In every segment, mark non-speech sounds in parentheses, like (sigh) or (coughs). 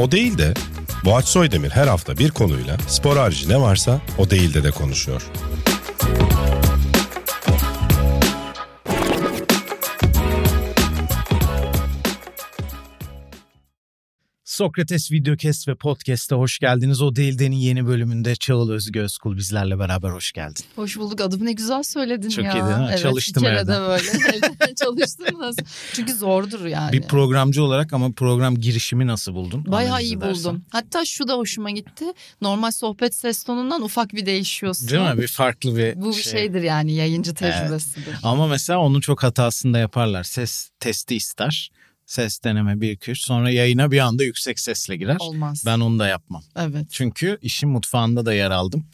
O değil de Boğaç Soydemir her hafta bir konuyla spor harici ne varsa o değil de de konuşuyor. Sokrates Videocast ve Podcast'a hoş geldiniz. O Değilden'in yeni bölümünde Çağıl Özgü Özkul bizlerle beraber hoş geldin. Hoş bulduk. Adımı ne güzel söyledin Çok ya. iyi değil mi? Evet, Çalıştım bir evden. de böyle. (laughs) Çalıştınız. Çünkü zordur yani. Bir programcı olarak ama program girişimi nasıl buldun? Bayağı iyi edersen. buldum. Hatta şu da hoşuma gitti. Normal sohbet ses tonundan ufak bir değişiyorsun. Değil mi? Bir farklı bir Bu bir şey. şeydir yani yayıncı tecrübesidir. Ama mesela onun çok hatasını da yaparlar. Ses testi ister. Ses deneme 1 2 3 sonra yayına bir anda yüksek sesle girer. Olmaz. Ben onu da yapmam. Evet. Çünkü işin mutfağında da yer aldım.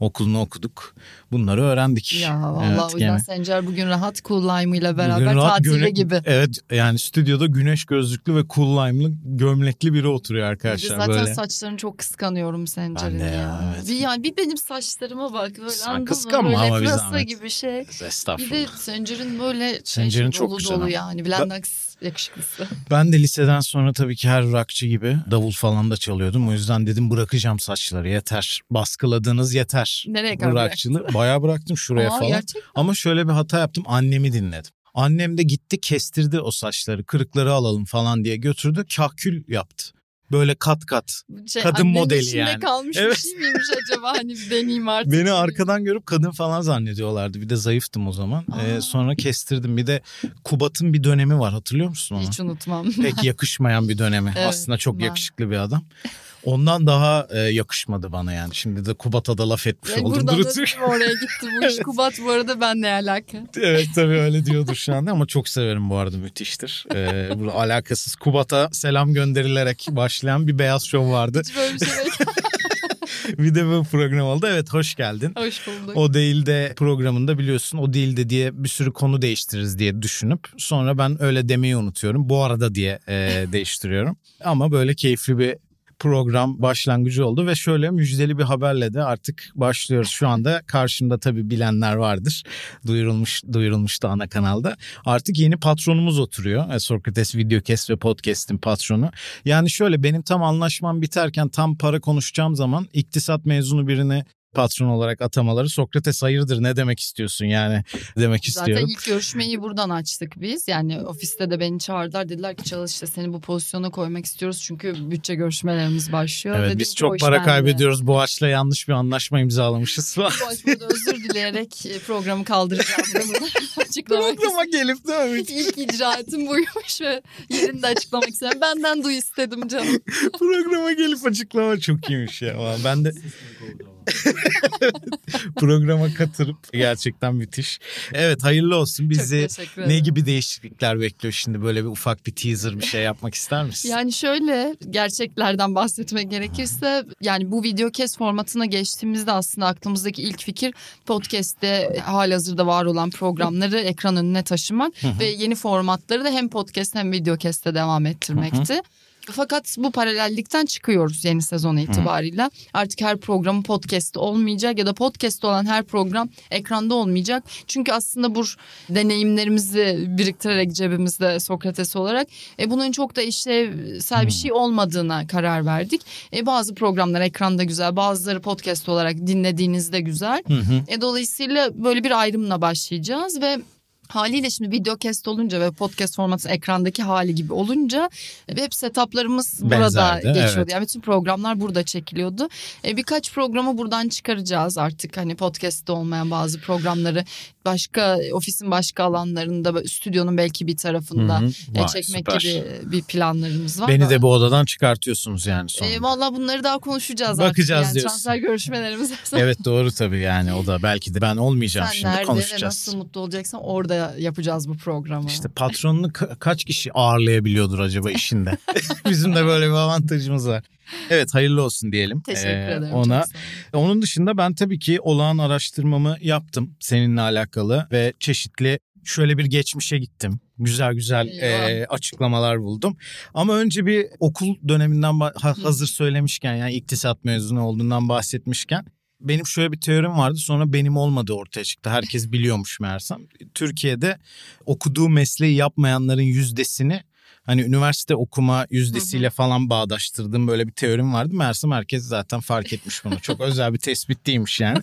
Okulunu okuduk. Bunları öğrendik. Ya vallahi Evet, o yüzden gene. Sencer bugün rahat cool lime ile beraber Bugün rahat tatilde güne- gibi. Evet yani stüdyoda güneş gözlüklü ve cool lime'lı gömlekli biri oturuyor Bir arkadaşlar zaten böyle. saçlarını çok kıskanıyorum Sencer'in Ben de ya. ya, evet. Bir, yani bir benim saçlarıma bak böyle Sen anladın mı? kıskanma Böyle ama bir gibi şey. Bir Estağfurullah. de Sencer'in böyle şey, Sencer'in çok dolu güzel dolu yani. Blendax yakışıklısı. Ben de liseden sonra tabii ki her rockçı gibi davul falan da çalıyordum. O yüzden dedim bırakacağım saçları yeter. Baskıladığınız yeter. Nereye kadar rockçılığı bayağı bıraktım şuraya Aa, falan. gerçek Ama şöyle bir hata yaptım. Annemi dinledim. Annem de gitti kestirdi o saçları. Kırıkları alalım falan diye götürdü. Kahkül yaptı. Böyle kat kat. şey, Kadın modeli yani. kalmış Evet. bir şey miymiş acaba hani bir deneyeyim artık. Beni arkadan görüp kadın falan zannediyorlardı. Bir de zayıftım o zaman. Ee, sonra kestirdim. Bir de Kubat'ın bir dönemi var hatırlıyor musun onu? Hiç unutmam. Pek yakışmayan bir dönemi. (laughs) Evet, Aslında çok ben- yakışıklı bir adam. Ondan daha e, yakışmadı bana yani. Şimdi de Kubat'a da laf etmiş Yani oldum. buradan da oraya gitti bu iş. (laughs) Kubat bu arada benle alaka. Evet tabii öyle (laughs) diyordur şu anda ama çok severim bu arada müthiştir. Ee, bu alakasız Kubat'a selam gönderilerek başlayan bir beyaz şov vardı. Hiç böyle bir şey (laughs) bir de bu program oldu. Evet hoş geldin. Hoş bulduk. O değil de programında biliyorsun o değil de diye bir sürü konu değiştiririz diye düşünüp sonra ben öyle demeyi unutuyorum. Bu arada diye e, değiştiriyorum. Ama böyle keyifli bir program başlangıcı oldu ve şöyle müjdeli bir haberle de artık başlıyoruz. Şu anda karşımda tabii bilenler vardır. Duyurulmuş duyurulmuştu ana kanalda. Artık yeni patronumuz oturuyor. E, Sokrates Videocast ve Podcast'in patronu. Yani şöyle benim tam anlaşmam biterken tam para konuşacağım zaman iktisat mezunu birini patron olarak atamaları Sokrates hayırdır ne demek istiyorsun yani demek Zaten istiyorum. ilk görüşmeyi buradan açtık biz. Yani ofiste de beni çağırdılar. Dediler ki çalış işte seni bu pozisyona koymak istiyoruz. Çünkü bütçe görüşmelerimiz başlıyor. Evet Dedim biz çok para kaybediyoruz. Boğaç'la yanlış bir anlaşma imzalamışız falan. Bu aşamada özür dileyerek e, programı kaldıracağım. (laughs) Açıklamak Programa gelip değil mi? İlk icraatim buymuş ve yerinde açıklamak istedim. Benden duy istedim canım. (laughs) Programa gelip açıklama çok iyiymiş ya. Ben de (laughs) programa katılıp gerçekten müthiş. Evet hayırlı olsun. Bizi ne gibi değişiklikler bekliyor şimdi? Böyle bir ufak bir teaser bir şey yapmak ister misin? Yani şöyle gerçeklerden bahsetmek gerekirse yani bu video kes formatına geçtiğimizde aslında aklımızdaki ilk fikir podcast'te halihazırda var olan programları ekran önüne taşımak ve yeni formatları da hem podcast hem video keste devam ettirmekti. Fakat bu paralellikten çıkıyoruz yeni sezon itibariyle. Artık her programın podcast'te olmayacak ya da podcast olan her program ekranda olmayacak. Çünkü aslında bu deneyimlerimizi biriktirerek cebimizde Sokrates olarak e, bunun çok da işlevsel bir şey olmadığına karar verdik. E, bazı programlar ekranda güzel, bazıları podcast olarak dinlediğinizde güzel. Hı hı. E, dolayısıyla böyle bir ayrımla başlayacağız ve Haliyle şimdi videocast olunca ve podcast formatı ekrandaki hali gibi olunca web setuplarımız burada Benzerdi, geçiyordu. evet. Yani bütün programlar burada çekiliyordu. E, birkaç programı buradan çıkaracağız artık. Hani podcast'te olmayan bazı programları başka ofisin başka alanlarında stüdyonun belki bir tarafında Hı hı. e, Vay, çekmek süper. gibi bir planlarımız var. Beni de bu odadan çıkartıyorsunuz yani sonra. E, Valla bunları daha konuşacağız Bakacağız artık. Yani diyorsun. transfer görüşmelerimiz. (laughs) Evet doğru tabii yani o da belki de ben olmayacağım Sen şimdi nerede konuşacağız. nasıl mutlu olacaksan orada yapacağız bu programı. İşte patronunu ka- kaç kişi ağırlayabiliyordur acaba işinde? (laughs) Bizim de böyle bir avantajımız var. Evet hayırlı olsun diyelim. Teşekkür Ee, ederim. Ona. Onun dışında ben tabii ki olağan araştırmamı yaptım seninle alakalı ve çeşitli şöyle bir geçmişe gittim. Güzel güzel e, açıklamalar buldum. Ama önce bir okul döneminden hazır söylemişken yani iktisat mezunu olduğundan bahsetmişken benim şöyle bir teorim vardı sonra benim olmadığı ortaya çıktı. Herkes biliyormuş meğersem. Türkiye'de okuduğu mesleği yapmayanların yüzdesini hani üniversite okuma yüzdesiyle falan bağdaştırdığım böyle bir teorim vardı. Meğersem herkes zaten fark etmiş bunu. Çok (laughs) özel bir tespit değilmiş yani.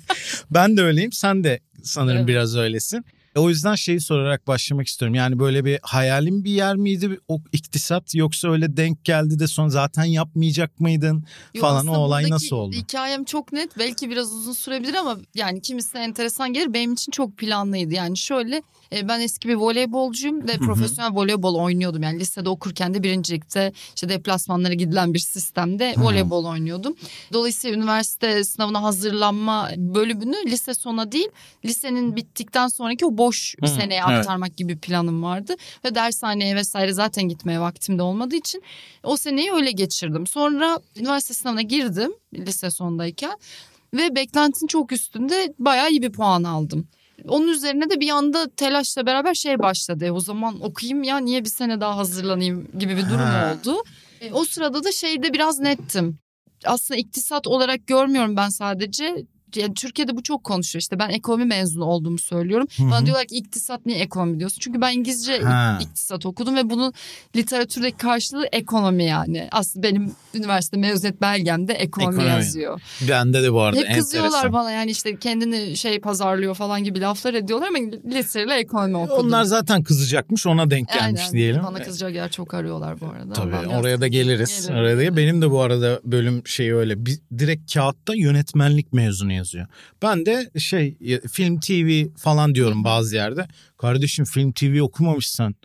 Ben de öyleyim. Sen de sanırım Evet. biraz öylesin. E, O yüzden şeyi sorarak başlamak istiyorum. Yani böyle bir hayalim bir yer miydi o iktisat yoksa öyle denk geldi de sonra zaten yapmayacak mıydın Yo, falan o olay nasıl oldu? Hikayem çok net. Belki biraz uzun sürebilir ama yani kimisine enteresan gelir. Benim için çok planlıydı. Yani şöyle e, ben eski bir voleybolcuyum ve profesyonel voleybol oynuyordum. Yani lisede okurken de birincilikte işte deplasmanlara gidilen bir sistemde voleybol oynuyordum. Dolayısıyla üniversite sınavına hazırlanma bölümünü lise sona değil lisenin bittikten sonraki o boş Hı, seneye evet. aktarmak gibi bir planım vardı. Ve dershaneye vesaire zaten gitmeye vaktim de olmadığı için o seneyi öyle geçirdim. Sonra üniversite sınavına girdim lise sondayken ve beklentinin çok üstünde bayağı iyi bir puan aldım. Onun üzerine de bir anda telaşla beraber şey başladı. E, o zaman okuyayım ya niye bir sene daha hazırlanayım gibi bir durum Ha. oldu. E, o sırada da şeyde biraz nettim. Aslında iktisat olarak görmüyorum ben sadece. Yani Türkiye'de bu çok konuşuyor işte ben ekonomi mezunu olduğumu söylüyorum. Hı hı. Bana diyorlar ki iktisat niye ekonomi diyorsun? Çünkü ben İngilizce Ha. iktisat okudum ve bunun literatürdeki karşılığı ekonomi yani. Aslında benim üniversite mezuniyet belgemde ekonomi, Ekonomi. yazıyor. Bende de bu arada Hep kızıyorlar enteresan. bana yani işte kendini şey pazarlıyor falan gibi laflar ediyorlar ama liseyle ekonomi okudum. Onlar zaten kızacakmış ona denk gelmiş Aynen. diyelim. Bana kızacak yer çok arıyorlar bu arada. Tabii Allah oraya da geliriz. Gelirim. Oraya da benim de bu arada bölüm şeyi öyle. Bir, direkt kağıtta yönetmenlik mezunu yazıyor. Ben de şey film TV falan diyorum bazı yerde. Kardeşim film TV okumamışsan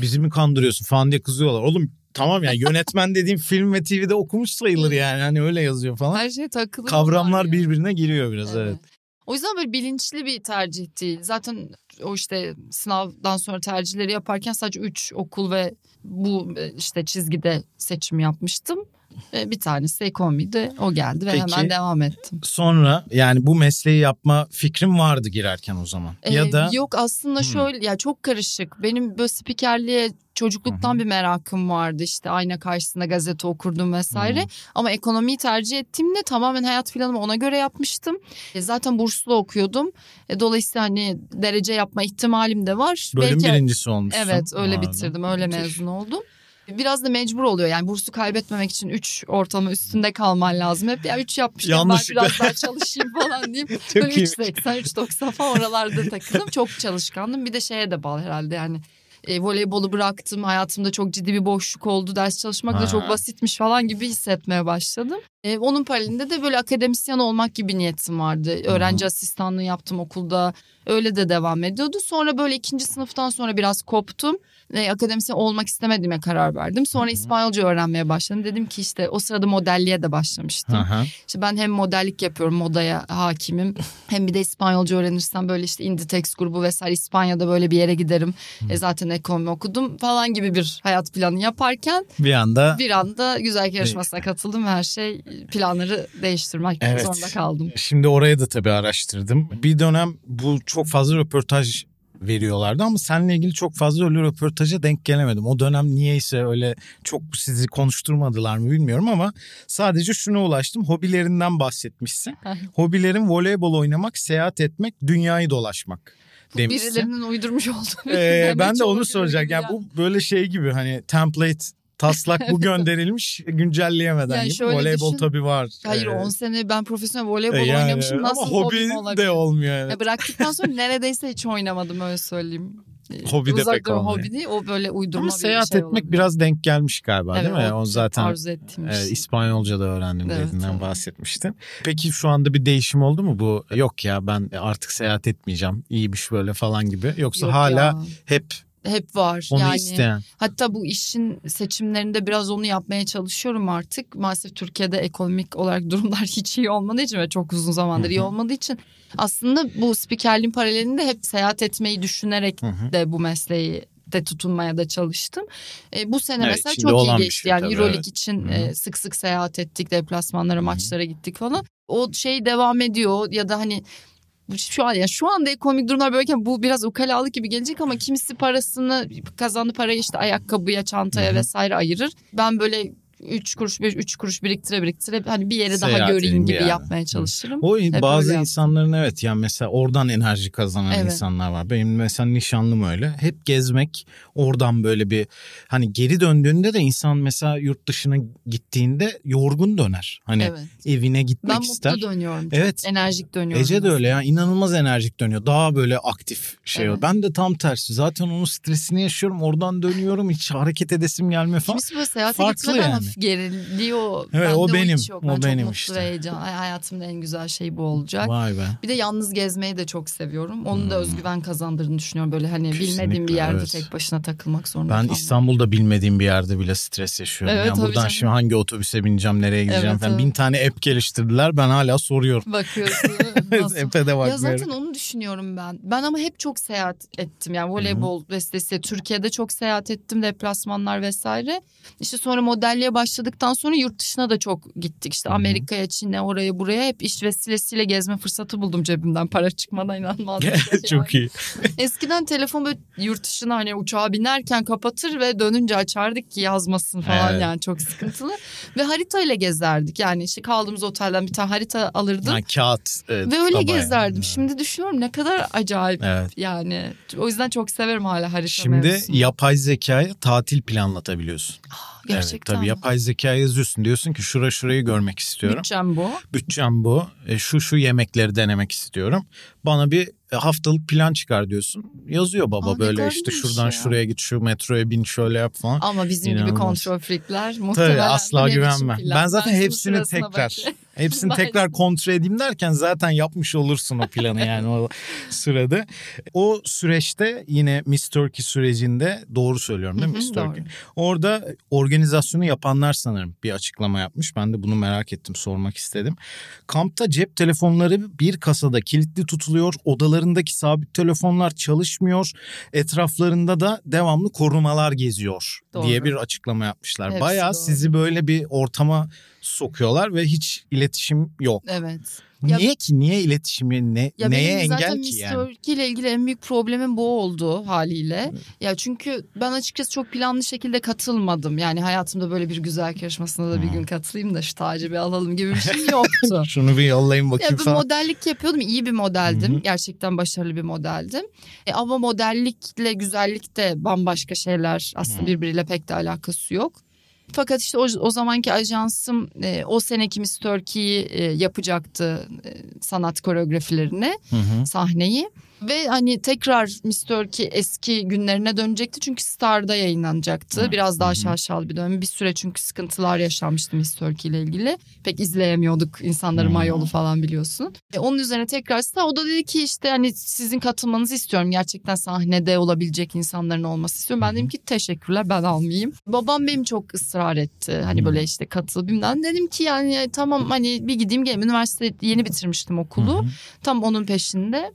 bizi mi kandırıyorsun falan diye kızıyorlar. Oğlum tamam ya yönetmen dediğim film ve TV'de okumuş sayılır yani. Hani öyle yazıyor falan. Her şey takılı. Kavramlar ya. birbirine giriyor biraz evet. O yüzden böyle bilinçli bir tercih değil. Zaten o işte sınavdan sonra tercihleri yaparken sadece 3 okul ve bu e, işte çizgide seçim yapmıştım. E, Bir tanesi ekonomiydi. O geldi ve Peki. hemen devam ettim. Sonra yani bu mesleği yapma fikrim vardı girerken o zaman. Ee, ya da Yok aslında Hmm. şöyle ya çok karışık. Benim böyle spikerliğe çocukluktan bir merakım vardı. İşte ayna karşısında gazete okurdum vesaire. Ama ekonomiyi tercih ettiğimde tamamen hayat planımı ona göre yapmıştım. E, zaten burslu okuyordum. E, dolayısıyla hani derece yapma ihtimalim de var. bölüm Belki birincisi olmuşsun. Evet öyle be. bitirdim öyle Müthiş. mezun oldum. Biraz da mecbur oluyor yani bursu kaybetmemek için 3 ortalama üstünde kalman lazım. Hep ya 3 yapmışken ben Yanlışlıkla. biraz daha çalışayım falan diyeyim. (laughs) Böyle iyi. 3.80 3.90 falan oralarda takıldım. Çok çalışkandım bir de şeye de bağlı herhalde yani. E, voleybolu bıraktım hayatımda çok ciddi bir boşluk oldu ders çalışmak da Ha. çok basitmiş falan gibi hissetmeye başladım. E, onun paralelinde de böyle akademisyen olmak gibi niyetim vardı. Öğrenci asistanlığı yaptım okulda öyle de devam ediyordu. Sonra böyle ikinci sınıftan sonra biraz koptum. E, akademisyen olmak istemediğime karar verdim. Sonra İspanyolca öğrenmeye başladım. Dedim ki işte o sırada modelliğe de başlamıştım. Aha. İşte ben hem modellik yapıyorum modaya hakimim. Hem bir de İspanyolca öğrenirsem böyle işte Inditex grubu vesaire İspanya'da böyle bir yere giderim. E zaten ekonomi okudum falan gibi bir hayat planı yaparken Bir anda bir anda güzel yarışmasına katıldım ve her şey planları değiştirmek Evet. zorunda kaldım. Şimdi oraya da tabii araştırdım. Bir dönem bu çok fazla röportaj veriyorlardı ama seninle ilgili çok fazla öyle röportaja denk gelemedim. O dönem niyeyse öyle çok sizi konuşturmadılar mı bilmiyorum ama sadece şuna ulaştım. Hobilerinden bahsetmişsin. Hobilerin voleybol oynamak, seyahat etmek, dünyayı dolaşmak demişsin. Birilerinin uydurmuş olduğu. Ee, (laughs) ben de onu soracak. Yani ya. bu böyle şey gibi hani template taslak bu (laughs) gönderilmiş güncelleyemeden Yani gibi. Voleybol düşün. tabii var. Hayır Ee, 10 sene ben profesyonel voleybol e, yani, oynamışım. Nasıl ama hobi olabilir? de olmuyor. Evet. Ya bıraktıktan sonra (laughs) neredeyse hiç oynamadım öyle söyleyeyim. Hobi de pek olmuyor. hobi değil o böyle uydurma Ama bir seyahat şey etmek olabilir. biraz denk gelmiş galiba değil Evet, mi? O zaten arzu ettiğim e. İspanyolca da öğrendim Evet, dediğinden evet. bahsetmiştin. Peki şu anda bir değişim oldu mu bu? Yok ya ben artık seyahat etmeyeceğim. İyiymiş böyle falan gibi. Yoksa Yok hala ya. hep hep var. onu yani isteyen. hatta bu işin seçimlerinde biraz onu yapmaya çalışıyorum artık. Maalesef Türkiye'de ekonomik olarak (laughs) durumlar hiç iyi olmadığı için ve çok uzun zamandır iyi olmadığı için aslında bu spikerliğin paralelinde hep seyahat etmeyi düşünerek de bu mesleği de tutunmaya da çalıştım. E, bu sene Evet, mesela çok iyi geçti. şey yani tabii, Euroleague evet. için e, sık sık seyahat ettik, deplasmanlara, maçlara gittik falan. O şey devam ediyor ya da hani şu an ya şu anda ekonomik durumlar böyleyken bu biraz ukalalık gibi gelecek ama kimisi parasını kazandığı parayı işte ayakkabıya, çantaya vesaire ayırır. Ben böyle üç kuruş beş üç kuruş biriktire biriktire hani bir yere daha göreyim gibi yerden. yapmaya çalışırım. O Hep bazı yaptım. insanların evet yani mesela oradan enerji kazanan Evet. insanlar var. Benim mesela nişanlım öyle. Hep gezmek oradan böyle bir hani geri döndüğünde de insan mesela yurt dışına gittiğinde yorgun döner. Hani Evet. evine gitmek Ben ister. mutlu dönüyorum. Evet. enerjik dönüyorum. Ece de öyle ya inanılmaz enerjik dönüyor. Daha böyle aktif şey Evet. oluyor. Ben de tam tersi. Zaten onun stresini yaşıyorum. Oradan dönüyorum. Hiç hareket edesim gelmiyor falan. Kimisi böyle seyahate Farklı gitmeden yani. Hafif geriliyor. Evet, Bende o benim, hiç yok. o Ben çok benim mutlu işte. ve heyecan. Ay, Hayatımın en güzel şeyi bu olacak. Vay be. Bir de yalnız gezmeyi de çok seviyorum. Onun da özgüven kazandırdığını düşünüyorum. Böyle hani bilmediğim bir Hmm. Kesinlikle, yerde evet. tek başına takılmak zorunda Ben kalmam. İstanbul'da bilmediğim bir yerde bile stres yaşıyorum. Evet, yani buradan canım. şimdi hangi otobüse bineceğim, nereye gideceğim Evet, falan. evet. Bin tane app geliştirdiler. Ben hala soruyorum. Bakıyorsun. (laughs) App'e de Ya bakmıyorum. zaten onu düşünüyorum ben. Ben ama hep çok seyahat ettim. Yani voleybol vesilesiyle Türkiye'de çok seyahat ettim. Deplasmanlar vesaire. İşte sonra modelliğe başladıktan sonra yurt dışına da çok gittik. İşte Amerika'ya, Çin'e, oraya buraya hep iş vesilesiyle gezme fırsatı buldum cebimden. Para çıkmadan inanmaz. (laughs) Çok iyi. (laughs) Eskiden telefon böyle yurt dışına hani uçağa binerken kapatır ve dönünce açardık ki yazmasın falan Evet. yani çok sıkıntılı. ve haritayla gezerdik yani işte kaldığımız otelden bir tane harita alırdım. Ha, kağıt. e, Ve öyle gezerdim. Evet. Şimdi düşünüyorum ne kadar acayip Evet. yani. O yüzden çok severim hala harita Şimdi mevzusunu. yapay zekaya tatil planlatabiliyorsun. Gerçekten Evet, tabii mi? yapay zekaya yazıyorsun. Diyorsun ki şura şurayı görmek istiyorum. Bütçem bu. Bütçem bu. E, şu şu yemekleri denemek istiyorum. Bana bir e, haftalık plan çıkar diyorsun. Yazıyor baba Aa, böyle işte şuradan ya. şuraya git şu metroya bin şöyle yap falan. Ama bizim gibi İnanılmaz. kontrol freakler muhtemelen. Tabii asla güvenme. Ben zaten hepsini tekrar. Hepsini tekrar kontrol edeyim derken zaten yapmış olursun o planı yani o (laughs) sürede. O süreçte yine Miss Turkey sürecinde doğru söylüyorum değil mi Miss Turkey? Orada organizasyonu yapanlar sanırım bir açıklama yapmış. Ben de bunu merak ettim, sormak istedim. Kampta cep telefonları bir kasada kilitli tutuluyor. Odalarındaki sabit telefonlar çalışmıyor. Etraflarında da devamlı korumalar geziyor Doğru. diye bir açıklama yapmışlar. Hepsi Bayağı doğru. sizi böyle bir ortama sokuyorlar ve hiç iletişim yok. Evet. Ya- Niye ki? Niye iletişimi? Ne, Ya neye benim zaten engel ki Miss yani? Turkey ile ilgili en büyük problemim bu oldu haliyle. Ya çünkü ben açıkçası çok planlı şekilde katılmadım. Yani hayatımda böyle bir güzel yarışmasına da bir Hmm. gün katılayım da şu tacı bir alalım gibi bir şey yoktu. (laughs) Şunu bir yollayayım bakayım Ya bir falan. modellik yapıyordum. iyi bir modeldim. Hı hı. Gerçekten başarılı bir modeldim. E, ama modellikle güzellik de bambaşka şeyler. Aslında Hı. birbiriyle pek de alakası yok. Fakat işte o, o zamanki ajansım e, o seneki Miss Turkey'yi e, yapacaktı e, sanat koreografilerini, Hı hı. sahneyi. Ve hani tekrar Miss Turkey eski günlerine dönecekti çünkü Star'da yayınlanacaktı. Hı. Biraz daha şaşalı bir dönem. Bir süre çünkü sıkıntılar yaşanmıştı Miss Turkey ile ilgili. Pek izleyemiyorduk insanları Hı. mayolu falan biliyorsun. E, onun üzerine tekrar Star o da dedi ki işte hani sizin katılmanızı istiyorum. Gerçekten sahnede olabilecek insanların olması istiyorum. Ben dedim ki teşekkürler ben almayayım. Babam benim çok ısrar etti. Hani böyle işte katıl bilmem. Dedim ki yani tamam hani bir gideyim geleyim. Üniversite yeni bitirmiştim okulu. Tam onun peşinde.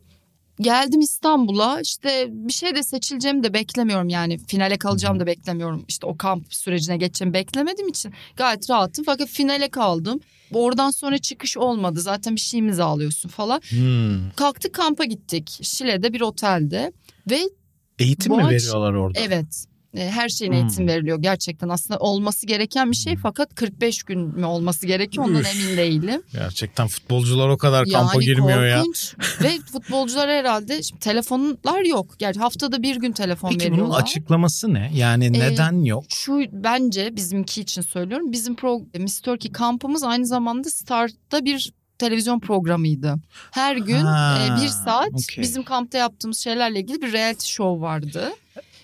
Geldim İstanbul'a işte bir şey de seçileceğimi de beklemiyorum yani finale kalacağımı da beklemiyorum. İşte o kamp sürecine geçeceğimi beklemediğim için gayet rahatım fakat finale kaldım. Oradan sonra çıkış olmadı zaten bir şey imzalıyorsun falan. Hmm. Kalktık kampa gittik Şile'de bir otelde ve Eğitim Bu mi veriyorlar orada? evet her şeyin Hmm. eğitim veriliyor gerçekten aslında olması gereken bir şey Hmm. fakat 45 gün mü olması gerekiyor ondan Üf. emin değilim. Gerçekten futbolcular o kadar kampa Yani girmiyor ya. Ve (laughs) futbolcular herhalde şimdi telefonlar yok. Yani haftada bir gün telefon Peki bunun veriyorlar. açıklaması ne? Yani Ee, neden yok? Şu bence bizimki için söylüyorum. Bizim pro, Miss Turkey kampımız aynı zamanda Star'da bir televizyon programıydı. Her gün Ha, e, bir saat okey. bizim kampta yaptığımız şeylerle ilgili bir reality show vardı.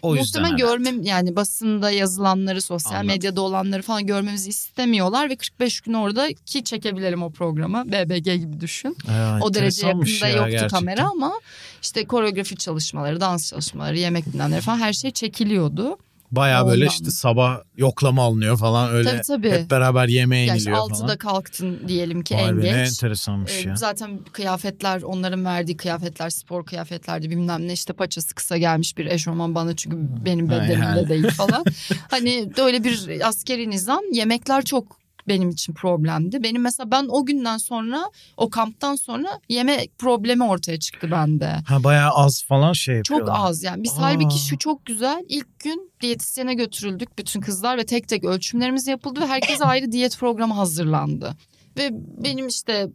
O Muhtemelen görmem yani basında yazılanları, sosyal Anladım. medyada olanları falan görmemizi istemiyorlar ve 45 gün orada ki çekebilelim o programı. BBG gibi düşün. Aa, O derece yakında ya yoktu gerçekten. kamera ama işte koreografi çalışmaları, dans çalışmaları, yemek dinlenmeleri falan her şey çekiliyordu. Baya böyle işte sabah yoklama alınıyor falan öyle Tabii, tabii. hep beraber yemeğe Yani işte iniliyor 6'da falan. kalktın diyelim ki Vay en be, ne geç. enteresanmış Ee, ya. zaten kıyafetler onların verdiği kıyafetler spor kıyafetlerdi bilmem ne işte paçası kısa gelmiş bir eşofman bana çünkü benim bedenimde yani. değil falan. (laughs) hani öyle bir askeri nizam yemekler çok benim için problemdi. Benim mesela ben o günden sonra o kamptan sonra yeme problemi ortaya çıktı bende. Ha bayağı az falan şey Çok yapıyorlar. az yani. Biz Aa. halbuki şu çok güzel. İlk gün diyetisyene götürüldük bütün kızlar ve tek tek ölçümlerimiz yapıldı ve herkese (coughs) ayrı diyet programı hazırlandı. Ve benim işte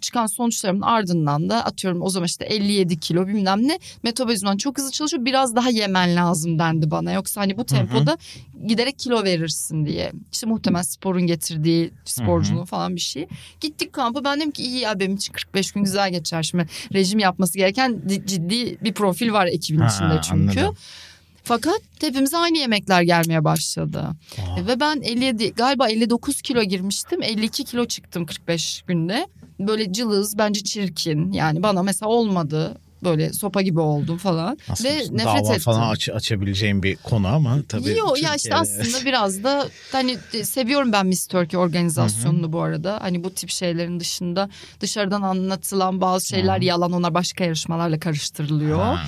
çıkan sonuçlarımın ardından da atıyorum o zaman işte 57 kilo bilmem ne metabolizman çok hızlı çalışıyor biraz daha yemen lazım dendi bana yoksa hani bu tempoda giderek kilo verirsin diye işte muhtemelen sporun getirdiği sporculuğun falan bir şey gittik kampa ben dedim ki iyi ya benim için 45 gün güzel geçer şimdi rejim yapması gereken di- ciddi bir profil var ekibin Ha, içinde çünkü. anladım. Fakat hepimize aynı yemekler gelmeye başladı. Aa. Ve ben 57 galiba 59 kilo girmiştim. 52 kilo çıktım 45 günde. Böyle cılız bence çirkin. Yani bana mesela olmadı. Böyle sopa gibi oldum falan. Aslında Ve nefret dava ettim. falan aç, açabileceğim bir konu ama tabii. Yok ya işte aslında biraz da hani e, seviyorum ben Miss Turkey organizasyonunu bu arada. Hani bu tip şeylerin dışında dışarıdan anlatılan bazı şeyler Hı. yalan onlar başka yarışmalarla karıştırılıyor. Ha.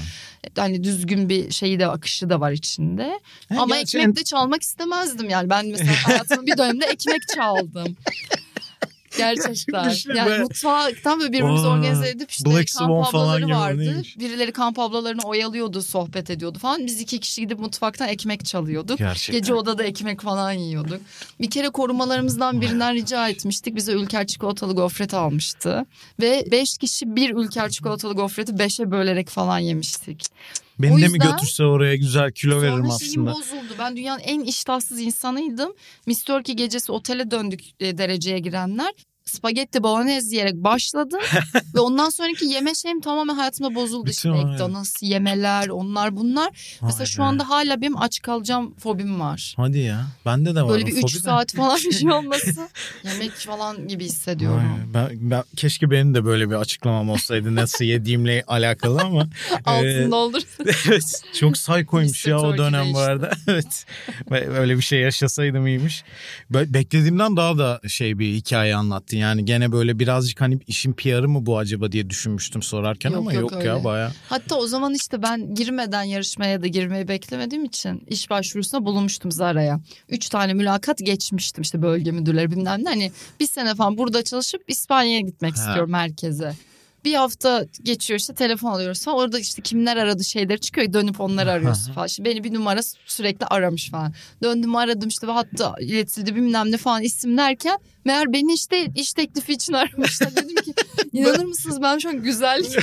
Hani düzgün bir şeyi de akışı da var içinde. Ha, Ama gerçi ekmek de çalmak istemezdim yani. Ben mesela hayatımın bir döneminde ekmek çaldım. Gerçekten. (laughs) Yani böyle. mutfaktan böyle birbirimizi Aa, organize edip işte Black kamp Swan ablaları vardı. neymiş? Birileri kamp ablalarını oyalıyordu, sohbet ediyordu falan. Biz iki kişi gidip mutfaktan ekmek çalıyorduk. Gerçekten. Gece odada ekmek falan yiyorduk. Bir kere korumalarımızdan birinden rica etmiştik. Bize ülker çikolatalı gofret almıştı. Ve beş kişi bir ülker çikolatalı gofreti beşe bölerek falan yemiştik. Beni O de mi götürse oraya güzel kilo veririm Sonra şeyim aslında. bozuldu. Ben dünyanın en iştahsız insanıydım. Miss Turkey gecesi otele döndük e, dereceye girenler. Spagetti bolognese yiyerek başladım. (laughs) ve ondan sonraki yeme şeyim tamamen hayatımda bozuldu. Bütün İşte McDonald's yemeler onlar bunlar. Mesela Vay şu be. anda hala benim aç kalacağım fobim var. Hadi ya. Bende de var Böyle bir 3 fobi de. saat falan bir şey olması (laughs) yemek falan gibi hissediyorum. Vay, Ben, ben, keşke benim de böyle bir açıklamam olsaydı nasıl yediğimle alakalı ama. (laughs) Altın Ee, doldur. evet çok saykoymuş ya o dönem bu arada. evet. Ve Öyle bir şey yaşasaydım iyiymiş. Be- Beklediğimden daha da şey bir hikaye anlattın. Yani gene böyle birazcık hani işin PR'ı mı bu acaba diye düşünmüştüm sorarken Yok, ama yok, yok, ya baya. Hatta o zaman işte ben girmeden yarışmaya da girmeyi beklemediğim için iş başvurusuna bulunmuştum Zara'ya. Üç tane mülakat geçmiştim işte bölge müdürleri bilmem ne. Hani bir sene falan burada çalışıp İspanya'ya gitmek Ha. istiyorum herkese. Bir hafta geçiyor işte telefon alıyoruz falan. Orada işte kimler aradı şeyleri çıkıyor. Dönüp onları arıyorsun falan. İşte beni bir numara sürekli aramış falan. Döndüm aradım işte hatta iletildi bilmem ne falan isim derken meğer beni işte iş teklifi için (laughs) aramışlar. Dedim ki inanır mısınız ben şu an güzellik (laughs)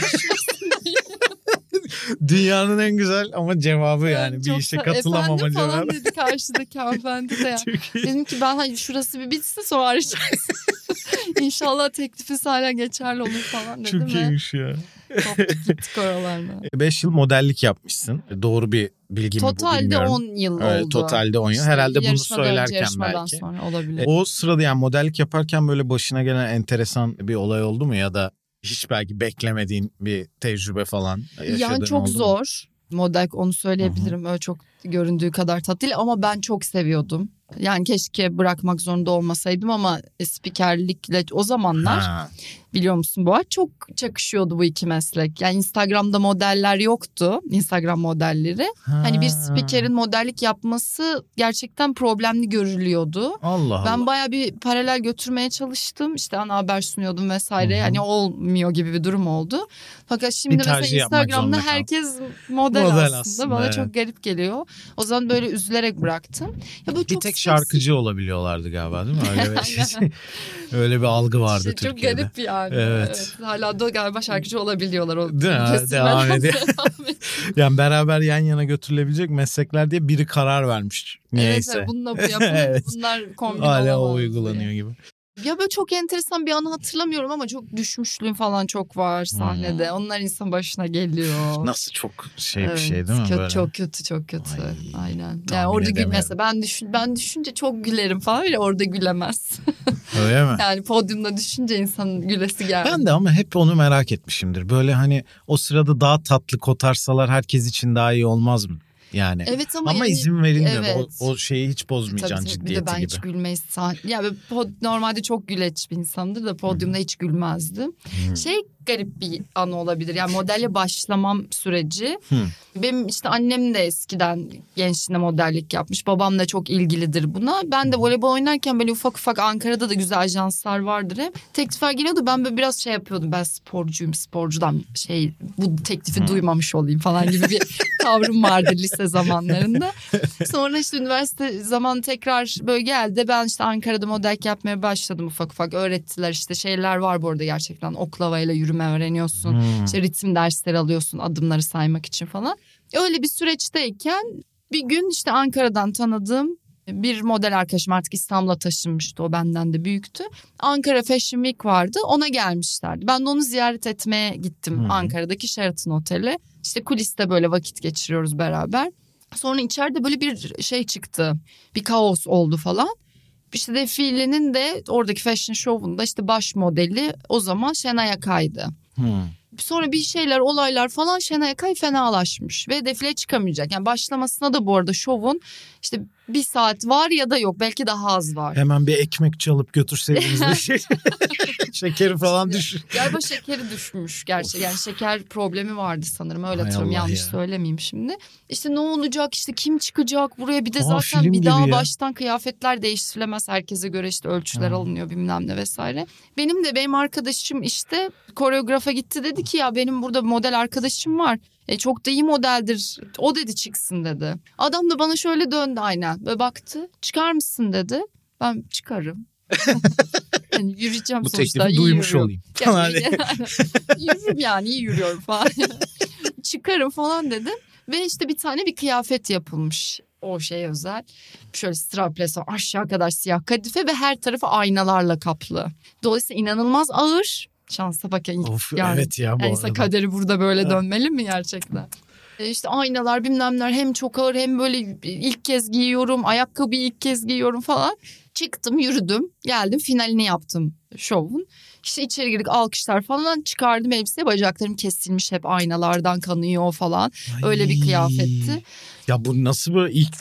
(laughs) Dünyanın en güzel ama cevabı yani bir Çok işe sa- katılamama Efendim falan cevabı. dedi karşıdaki hanımefendi de ya. (laughs) Çok iyi. Dedim ki ben hani şurası bir bitsin sonra arayacağız. (laughs) İnşallah teklifiniz hala geçerli olur falan dedim Çok iyiymiş ya. koptuk gittik oralardan. 5 yıl modellik yapmışsın. Doğru bir bilgi mi bu Totalde bilmiyorum. 10 yıl Evet, oldu. totalde 10 yıl. İşte Herhalde bunu önce, söylerken yarışmadan belki. sonra olabilir. O sırada yani modellik yaparken böyle başına gelen enteresan bir olay oldu mu ya da hiç belki beklemediğin bir tecrübe falan yaşadığın Yani çok oldu mu? zor. Model onu söyleyebilirim. Öyle çok göründüğü kadar tatlı değil ama ben çok seviyordum. Yani keşke bırakmak zorunda olmasaydım ama spikerlikle o zamanlar Ha. Biliyor musun Boğa çok çakışıyordu bu iki meslek. Yani Instagram'da modeller yoktu. Instagram modelleri. Hani bir Ha. spikerin modellik yapması gerçekten problemli görülüyordu. Allah Allah. Ben baya bir paralel götürmeye çalıştım. İşte ana haber sunuyordum vesaire. Hı hı. Hani olmuyor gibi bir durum oldu. Fakat şimdi Bir mesela Instagram'da herkes model, Model aslında. aslında, Bana evet. çok garip geliyor. O zaman böyle üzülerek bıraktım. Ya böyle bir çok tek seksi- şarkıcı olabiliyorlardı galiba değil mi? Öyle bir, (laughs) (laughs) öyle bir algı vardı İşte çok Türkiye'de. garip yani. Evet. Hala da galiba şarkıcı olabiliyorlar. O kesilmeden Devam ediyor. (laughs) Yani beraber yan yana götürülebilecek meslekler diye biri karar vermiş. Evet, Niyeyse. evet, bununla bu yapın. (laughs) Evet. Bunlar kombin Hala o uygulanıyor diye. gibi. Ya böyle çok enteresan bir anı hatırlamıyorum ama çok düşmüşlüğüm falan çok var sahnede. Onlar insan başına geliyor. Hmm. Nasıl çok şey bir Evet, şey değil mi kötü, böyle? Çok kötü çok kötü. Ay, Aynen. Yani orada gülmese ben düşün ben düşünce çok gülerim falan bile orada gülemez. (laughs) Öyle mi? yani podyumda düşünce insanın gülesi geldi. Ben de ama hep onu merak etmişimdir. Böyle hani o sırada daha tatlı kotarsalar herkes için daha iyi olmaz mı? Yani. Evet ama, ama yani- izin verilmiyor. Evet. O, o şeyi hiç bozmayacaksın Tabii, tabii. Ciddiyeti de ben gibi. hiç gülmeyi sah- ya pod- normalde çok güleç bir insandır da podyumda hiç gülmezdim. Hmm. Şey garip bir anı olabilir. Yani modelle başlamam süreci. Hı. Benim işte annem de eskiden gençliğinde modellik yapmış. Babam da çok ilgilidir buna. Ben de voleybol oynarken böyle ufak ufak Ankara'da da güzel ajanslar vardır hep. Teklifler geliyordu. Ben böyle biraz şey yapıyordum. Ben sporcuyum sporcudan şey bu teklifi duymamış olayım falan gibi bir (laughs) tavrım vardı lise zamanlarında. Sonra işte üniversite zaman tekrar böyle geldi. Ben işte Ankara'da modellik yapmaya başladım ufak ufak. Öğrettiler işte şeyler var bu arada gerçekten. Oklavayla yürüme öğreniyorsun. Hmm. İşte ritim dersleri alıyorsun adımları saymak için falan. Öyle bir süreçteyken bir gün işte Ankara'dan tanıdığım bir model arkadaşım artık İstanbul'a taşınmıştı o benden de büyüktü. Ankara Fashion Week vardı ona gelmişlerdi. Ben de onu ziyaret etmeye gittim Hı. Ankara'daki Sheraton Otel'e. İşte kuliste böyle vakit geçiriyoruz beraber. Sonra içeride böyle bir şey çıktı. Bir kaos oldu falan. İşte defilenin de oradaki fashion show'unda işte baş modeli o zaman Şenay Akay'dı. Hı. Sonra bir şeyler olaylar falan Şenay Akay fenalaşmış ve defile çıkamayacak. Yani başlamasına da bu arada şovun işte bir saat var ya da yok belki daha az var. Hemen bir ekmek çalıp götürseydiniz bir şey. (laughs) Şekeri falan düş. Galiba şekeri düşmüş gerçi. Yani şeker problemi vardı sanırım. Öyle Hay hatırlıyorum. Allah Yanlış ya. söylemeyeyim şimdi. İşte ne olacak işte kim çıkacak buraya bir de Aa, zaten film bir gibi daha ya. baştan kıyafetler değiştirilemez. Herkese göre işte ölçüler Ha. alınıyor bilmem ne vesaire. Benim de benim arkadaşım işte koreografa gitti dedi ki ya benim burada model arkadaşım var. E, çok da iyi modeldir. O dedi çıksın dedi. Adam da bana şöyle döndü aynen ve baktı. Çıkar mısın dedi. Ben çıkarım. (laughs) yani yürüyeceğim Bu sonuçta. iyi duymuş yürüyorum. olayım. Yani, (laughs) (laughs) yürürüm yani iyi yürüyorum falan. Çıkarım falan dedim. Ve işte bir tane bir kıyafet yapılmış. O şey özel. Şöyle strapless var, aşağı kadar siyah kadife ve her tarafı aynalarla kaplı. Dolayısıyla inanılmaz ağır. Şansa bak yani. Of yani, evet ya bu yani arada. kaderi burada böyle dönmeli mi gerçekten? E İşte aynalar bilmemler hem çok ağır hem böyle ilk kez giyiyorum. Ayakkabıyı ilk kez giyiyorum falan. Çıktım yürüdüm geldim finalini yaptım şovun. İşte içeri girdik alkışlar falan çıkardım elbise bacaklarım kesilmiş hep aynalardan kanıyor falan. Öyle bir Ay. kıyafetti. Ya bu nasıl böyle ilk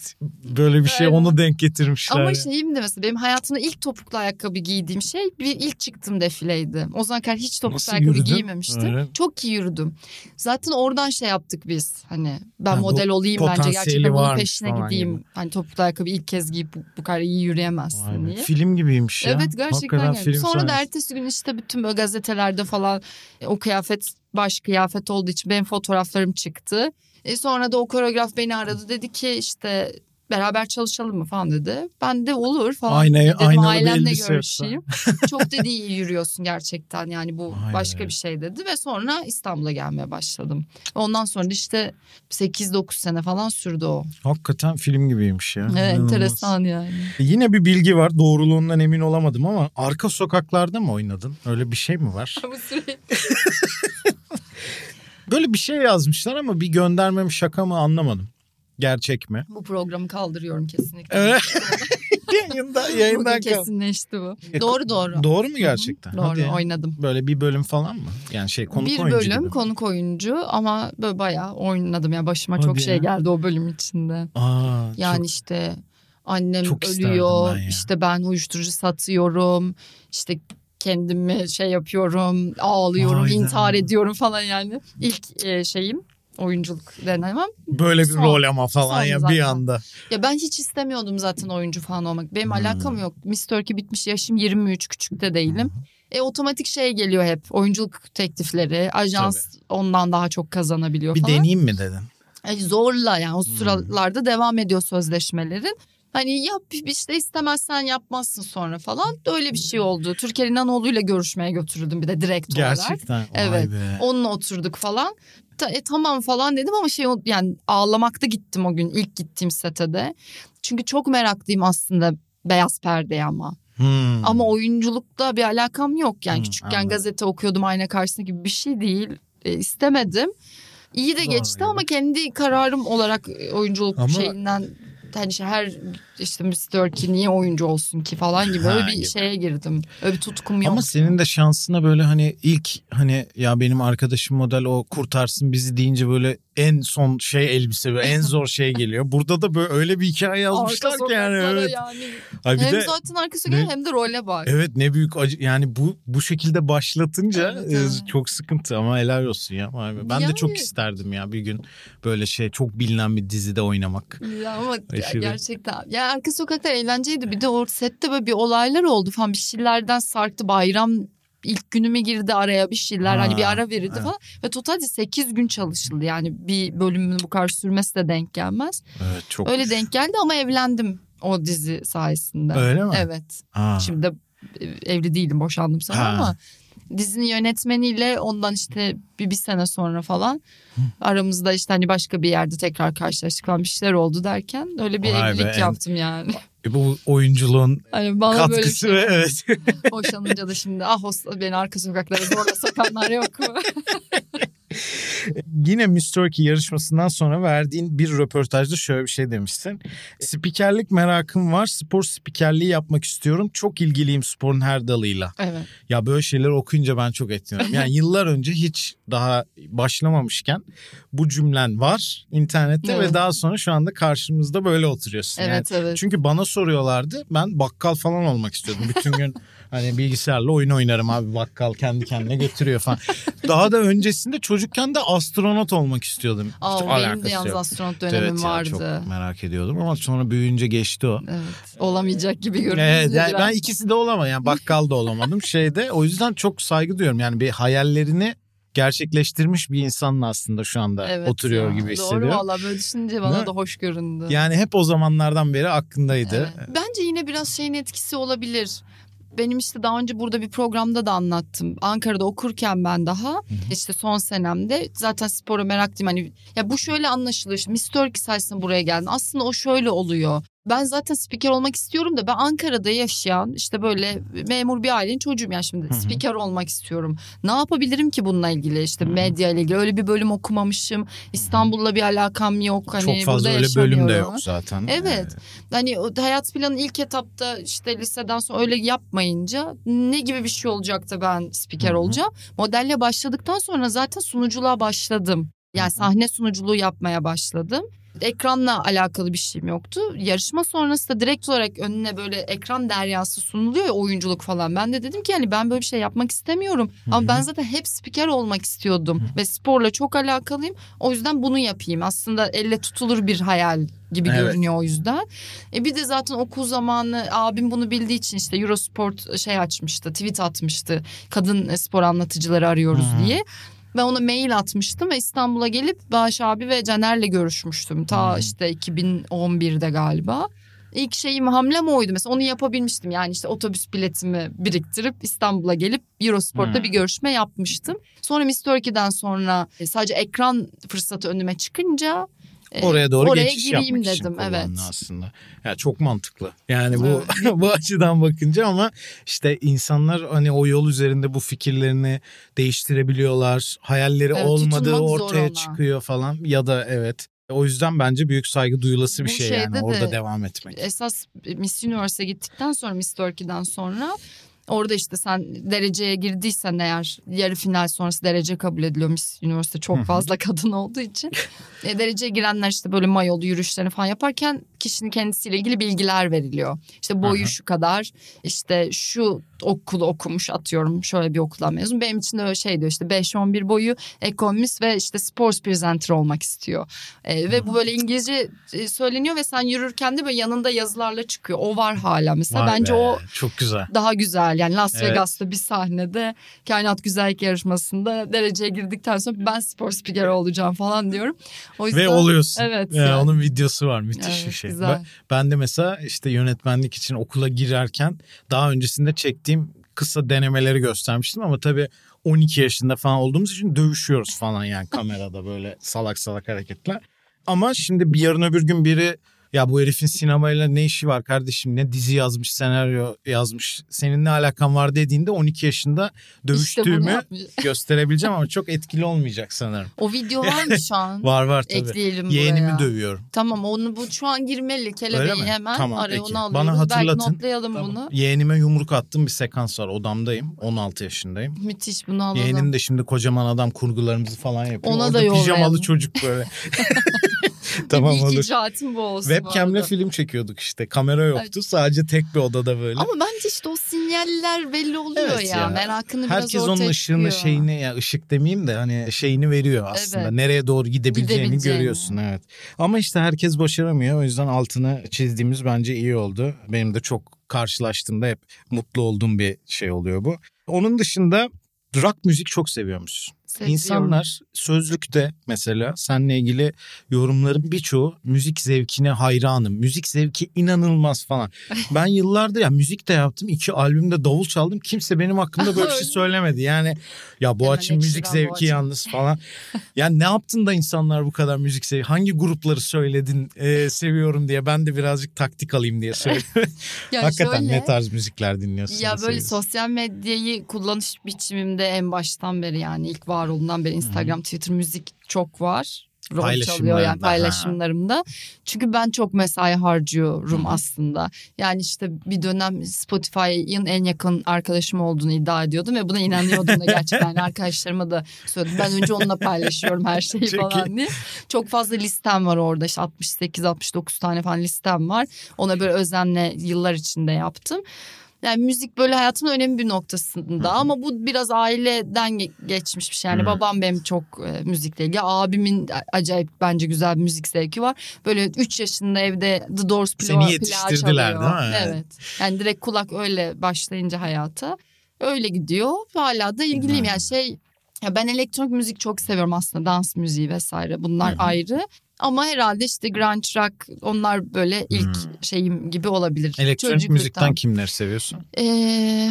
böyle bir şey Aynen. onu denk getirmişler. Ama şeyim de mesela benim hayatımda ilk topuklu ayakkabı giydiğim şey bir ilk çıktığım defileydi. O zaman kadar hiç topuklu Nasıl ayakkabı yürüdün? giymemiştim. Öyle. Çok iyi yürüdüm. Zaten oradan şey yaptık biz. Hani ben Ha, model olayım bence gerçekten bunun peşine gideyim. gibi. Hani topuklu ayakkabı ilk kez giyip bu, bu kadar iyi yürüyemezsin diye. Film gibiymiş ya. Evet gerçekten film Sonra da sahnesi. ertesi gün işte bütün böyle gazetelerde falan e, o kıyafet baş kıyafet olduğu için benim fotoğraflarım çıktı. E sonra da o koreograf beni aradı dedi ki işte beraber çalışalım mı falan dedi. Ben de olur falan Aynaya- dedim aynalı ailemle görüşeyim. Çok dedi iyi yürüyorsun gerçekten yani bu Vay başka bir şey dedi ve sonra İstanbul'a gelmeye başladım. Ondan sonra işte 8-9 sene falan sürdü o. Hakikaten film gibiymiş ya. Evet, İnanılmaz. enteresan yani. Yine bir bilgi var doğruluğundan emin olamadım ama arka sokaklarda mı oynadın? Öyle bir şey mi var? (laughs) Bu süre (laughs) Böyle bir şey yazmışlar ama bir gönderme mi şaka mı anlamadım. Gerçek mi? bu programı kaldırıyorum kesinlikle. Evet. (laughs) Yayında, yayından kesinleşti bu. E, Doğru doğru. Doğru mu gerçekten? Doğru Hadi oynadım. Böyle bir bölüm falan mı? Yani şey konuk bir oyuncu bölüm gibi. konuk oyuncu ama böyle bayağı oynadım ya başıma Hadi çok şey ya. geldi o bölüm içinde. Aa, Yani çok- işte annem Çok ölüyor ben ya. işte ben uyuşturucu satıyorum işte kendimi şey yapıyorum ağlıyorum be. intihar ediyorum falan yani. İlk e, şeyim oyunculuk denemem. böyle bir son- rol ama falan ya bir zaten. anda. Ya ben hiç istemiyordum zaten oyuncu falan olmak. Benim Hmm. alakam yok. Miss Turkey bitmiş yaşım 23 küçük de değilim. E otomatik şey geliyor hep. Oyunculuk teklifleri, ajans ondan daha çok kazanabiliyor Bir falan. deneyeyim mi dedin? E, zorla yani o Hmm. sıralarda devam ediyor sözleşmelerin. Hani yap işte istemezsen yapmazsın sonra falan. Öyle bir şey oldu. Türker İnanoğlu'yla görüşmeye götürüldüm bir de direkt olarak. Gerçekten. Evet. be. Onunla oturduk falan. Ta- e, tamam falan dedim ama şey yani ağlamakta gittim o gün ilk gittiğim setede. Çünkü çok meraklıyım aslında beyaz perdeye ama. Hmm. Ama oyunculukta bir alakam yok. Yani Hmm, küçükken anladım. gazete okuyordum ayna karşısında gibi bir şey değil. E, istemedim. İyi de Zor geçti yani. ama kendi kararım olarak e, oyunculuk Ama- şeyinden hani işte her işte Mr. ki niye oyuncu olsun ki falan gibi öyle bir gibi. şeye girdim. Öyle bir tutkum yok. Ama senin de şansına böyle hani ilk hani ya benim arkadaşım model o kurtarsın bizi deyince böyle en son şey elbise böyle en zor şey geliyor. Burada da böyle öyle bir hikaye yazmışlar Arka ki yani evet. yani. Bir hem de zaten arka sokaklara Ne? hem de role bak. evet ne büyük acı yani bu bu şekilde başlatınca Evet, e, evet. çok sıkıntı ama helal olsun ya. Ben de Yani- çok isterdim ya bir gün böyle şey çok bilinen bir dizide oynamak. Ya ama Aşırı. gerçekten. Ya arka sokaklar eğlenceydi. Bir de o sette böyle bir olaylar oldu falan. Bir şeylerden sarktı. Bayram ilk günüme girdi araya bir şeyler. Ha, hani bir ara verildi evet. falan. Ve totalde 8 gün çalışıldı. Yani bir bölümün bu kadar sürmesi de denk gelmez. Evet çok. Öyle denk geldi ama evlendim o dizi sayesinde. Öyle mi? Evet. Ha. Şimdi de e, evli değilim boşandım sana Ha. ama dizinin yönetmeniyle ondan işte bir, bir sene sonra falan aramızda işte hani başka bir yerde tekrar karşılaştık falan bir şeyler oldu derken öyle bir Vay be, evlilik en- yaptım yani. E, bu oyunculuğun (laughs) Hani bana böyle katkısı şey ve evet. boşanınca da şimdi ah beni arka sokaklara zorla sokanlar yok mu? (laughs) Yine Miss Turkey yarışmasından sonra verdiğin bir röportajda şöyle bir şey demişsin. Spikerlik merakım var. Spor spikerliği yapmak istiyorum. Çok ilgiliyim sporun her dalıyla. evet. Ya böyle şeyleri okuyunca ben çok etkileniyorum. Yani yıllar önce hiç daha başlamamışken bu cümlen var internette Evet. ve daha sonra şu anda karşımızda böyle oturuyorsun. Yani Evet evet. çünkü bana soruyorlardı. Ben bakkal falan olmak istiyordum. Bütün gün (laughs) hani bilgisayarla oyun oynarım abi bakkal kendi kendine götürüyor falan. Daha da öncesinde çocukken de astronot olmak istiyordum. Aa, Hiç benim de yalnız yok. astronot dönemim Evet ya, vardı. çok merak ediyordum ama sonra büyüyünce geçti o. Evet. Olamayacak gibi görünüyor. Evet, yani ben ikisi de olamam yani bakkal da olamadım şeyde. O yüzden çok saygı duyuyorum. Yani bir hayallerini gerçekleştirmiş bir insanın aslında şu anda Evet oturuyor ya. gibi Doğru hissediyorum. valla böyle düşününce bana mi? da hoş göründü. Yani hep o zamanlardan beri aklındaydı. Evet. Bence yine biraz şeyin etkisi olabilir. Benim işte daha önce burada bir programda da anlattım. Ankara'da okurken ben daha işte son senemde zaten spora meraklıyım. Hani ya bu şöyle anlaşılıyor. İşte Miss Turkey sayesinde buraya geldim. Aslında o şöyle oluyor. Ben zaten spiker olmak istiyorum da ben Ankara'da yaşayan işte böyle memur bir ailenin çocuğum. Yani şimdi spiker olmak istiyorum. Ne yapabilirim ki bununla ilgili işte medya ile ilgili. Öyle bir bölüm okumamışım. İstanbul'la bir alakam yok. Hani Çok fazla öyle bölüm de yok zaten. Evet. Hani o hayat planı ilk etapta işte liseden sonra öyle yapmayınca ne gibi bir şey olacak da ben spiker olacağım. Modelle başladıktan sonra zaten sunuculuğa başladım. Yani sahne sunuculuğu yapmaya başladım. Ekranla alakalı bir şeyim yoktu. Yarışma sonrası da direkt olarak önüne böyle ekran deryası sunuluyor ya oyunculuk falan. Ben de dedim ki yani ben böyle bir şey yapmak istemiyorum. Hı hı. Ama ben zaten hep spiker olmak istiyordum. Ve sporla çok alakalıyım. O yüzden bunu yapayım. Aslında elle tutulur bir hayal gibi Evet. görünüyor o yüzden. E bir de zaten okul zamanı abim bunu bildiği için işte Eurosport şey açmıştı, tweet atmıştı. Kadın spor anlatıcıları arıyoruz Hı hı. diye. Ben ona mail atmıştım ve İstanbul'a gelip Bağış abi ve Caner'le görüşmüştüm. Ta Hı. işte 2011'de galiba. İlk şeyim hamlem oydu mesela onu yapabilmiştim. Yani işte otobüs biletimi biriktirip İstanbul'a gelip Eurosport'ta Hmm. bir görüşme yapmıştım. Sonra Miss Turkey'den sonra e, sadece ekran fırsatı önüme çıkınca Oraya doğru oraya geçiş gireyim yapmak için dedim. kullandın Evet. aslında. Ya çok mantıklı. Yani bu (laughs) bu açıdan bakınca ama işte insanlar hani o yol üzerinde bu fikirlerini değiştirebiliyorlar. Hayalleri Evet, olmadığı ortaya çıkıyor falan ya da evet. O yüzden bence büyük saygı duyulası bir Bu şey yani şeyde orada de- devam etmek. Esas Miss Universe'e gittikten sonra Miss Turkey'den sonra Orada işte sen dereceye girdiysen eğer yarı final sonrası derece kabul ediliyor Miss Universe'de Hı çok fazla (laughs) kadın olduğu için. e, dereceye girenler işte böyle mayolu yürüyüşlerini falan yaparken kişinin kendisiyle ilgili bilgiler veriliyor. İşte boyu hı. şu kadar işte şu okulu okumuş atıyorum şöyle bir okuldan mezun. Benim için de öyle şey diyor işte 5-11 boyu ekonomist ve işte sports presenter olmak istiyor. E, ve bu böyle İngilizce e, söyleniyor ve sen yürürken de böyle yanında yazılarla çıkıyor. O var hala mesela. Vay Bence be, o çok güzel. daha güzel. Yani Las Evet. Vegas'ta bir sahnede kainat güzellik yarışmasında dereceye girdikten sonra ben spor spikeri olacağım falan diyorum. O yüzden Ve oluyorsun. Evet. Ya, yani. onun videosu var müthiş Evet, bir şey. Güzel. Ben, ben de mesela işte yönetmenlik için okula girerken daha öncesinde çektiğim kısa denemeleri göstermiştim ama tabii 12 yaşında falan olduğumuz için dövüşüyoruz falan yani kamerada böyle salak salak hareketler. Ama şimdi bir yarın öbür gün biri Ya bu herifin sinemayla ne işi var kardeşim? Ne dizi yazmış, senaryo yazmış. Senin ne alakan var dediğinde 12 yaşında İşte dövüştüğümü yapmış. (laughs) gösterebileceğim ama çok etkili olmayacak sanırım. O video var mı şu an? (laughs) Var var tabii. Ekleyelim Yeğenimi buraya. dövüyorum. Tamam onu bu şu an girmeli. Kelebeği hemen Tamam, araya peki. onu alıyoruz. Bana hatırlatın. Belki notlayalım bunu. Yeğenime yumruk attığım bir sekans var. Odamdayım. 16 yaşındayım. Müthiş bunu alalım. Yeğenim de şimdi kocaman adam kurgularımızı falan yapıyor. Ona Orada da yollayalım. pijamalı çocuk böyle. (laughs) tamam İlk olur. icraatim bu olsun. Webcam'le film çekiyorduk işte. Kamera yoktu. Sadece tek bir odada böyle. Ama bence işte o sinyaller belli oluyor Evet ya. ya. Merakını biraz Herkes ortaya onun ışığını çıkıyor. şeyini ya ışık demeyeyim de hani şeyini veriyor aslında. Evet. Nereye doğru gidebileceğini, Gidebileceğini. görüyorsun evet. Ama işte herkes başaramıyor. O yüzden altını çizdiğimiz bence iyi oldu. Benim de çok karşılaştığımda hep mutlu olduğum bir şey oluyor bu. Onun dışında rock müzik çok seviyormuşsun. Seviyorum. İnsanlar sözlükte mesela seninle ilgili yorumların birçoğu müzik zevkine hayranım. Müzik zevki inanılmaz falan. (laughs) Ben yıllardır ya müzik de yaptım. iki albümde davul çaldım. Kimse benim hakkımda böyle bir şey Öyle. söylemedi. Yani ya bu açım müzik zevki Boğaç'ın. yalnız falan. Yani ne yaptın da insanlar bu kadar müzik seviyor? Hangi grupları söyledin e, seviyorum diye ben de birazcık taktik alayım diye söyledim. (laughs) (laughs) Hakikaten şöyle, ne tarz müzikler dinliyorsun? Ya böyle seviyorsun? sosyal medyayı kullanış biçimimde en baştan beri yani ilk var olduğundan beri Instagram, Twitter, müzik çok var. Rol çalıyor yani Paylaşımlarında, ha. paylaşımlarımda. Çünkü ben çok mesai harcıyorum aslında. Yani işte bir dönem Spotify'ın en yakın arkadaşım olduğunu iddia ediyordum ve buna inanıyordum da gerçekten. Yani (laughs) arkadaşlarıma da söyledim. Ben önce onunla paylaşıyorum her şeyi Çok falan diye. Çok fazla listem var orada. İşte 68-69 tane falan listem var. Ona böyle özenle yıllar içinde yaptım. Yani müzik böyle hayatımın önemli bir noktasında ama bu biraz aileden ge- geçmiş bir şey. Yani babam benim çok e, müzikle ilgili. Abimin acayip bence güzel bir müzik zevki var. Böyle 3 yaşında evde The Doors Seni plağı, yetiştirdiler, plağı çalıyor. değil mi? Evet. Yani direkt kulak öyle başlayınca hayata. Öyle gidiyor. Hala da ilgiliyim. Yani şey ya ben elektronik müzik çok seviyorum aslında. Dans müziği vesaire bunlar Hı hı. ayrı. Ama herhalde işte grunge rock onlar böyle ilk şeyim gibi olabilir. Elektronik müzikten kimleri seviyorsun? Ee,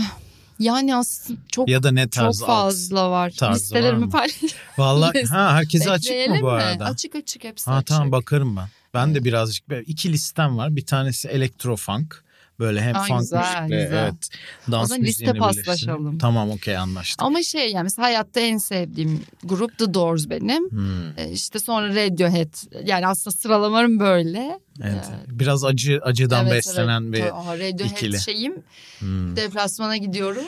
yani aslında çok Ya da ne çok tarz alt? fazla var. tarzı var Listelerimi mı? paylaş. Vallahi (laughs) ha herkese açık mı bu mi? arada? Açık açık hepsi Ha açık. tamam bakarım ben. Ben de birazcık iki listem var. Bir tanesi elektrofunk. Böyle hem Aa, funk güzel, müzikle güzel. evet dans O zaman liste paslaşalım. Tamam okey anlaştık. Ama şey yani mesela hayatta en sevdiğim grup The Doors benim. Hmm, Ee, işte sonra Radiohead. Yani aslında sıralamalarım böyle. evet. Ee, Biraz acı acıdan Evet, beslenen evet. bir Radiohead ikili. şeyim. Hmm. Deplasmana gidiyorum.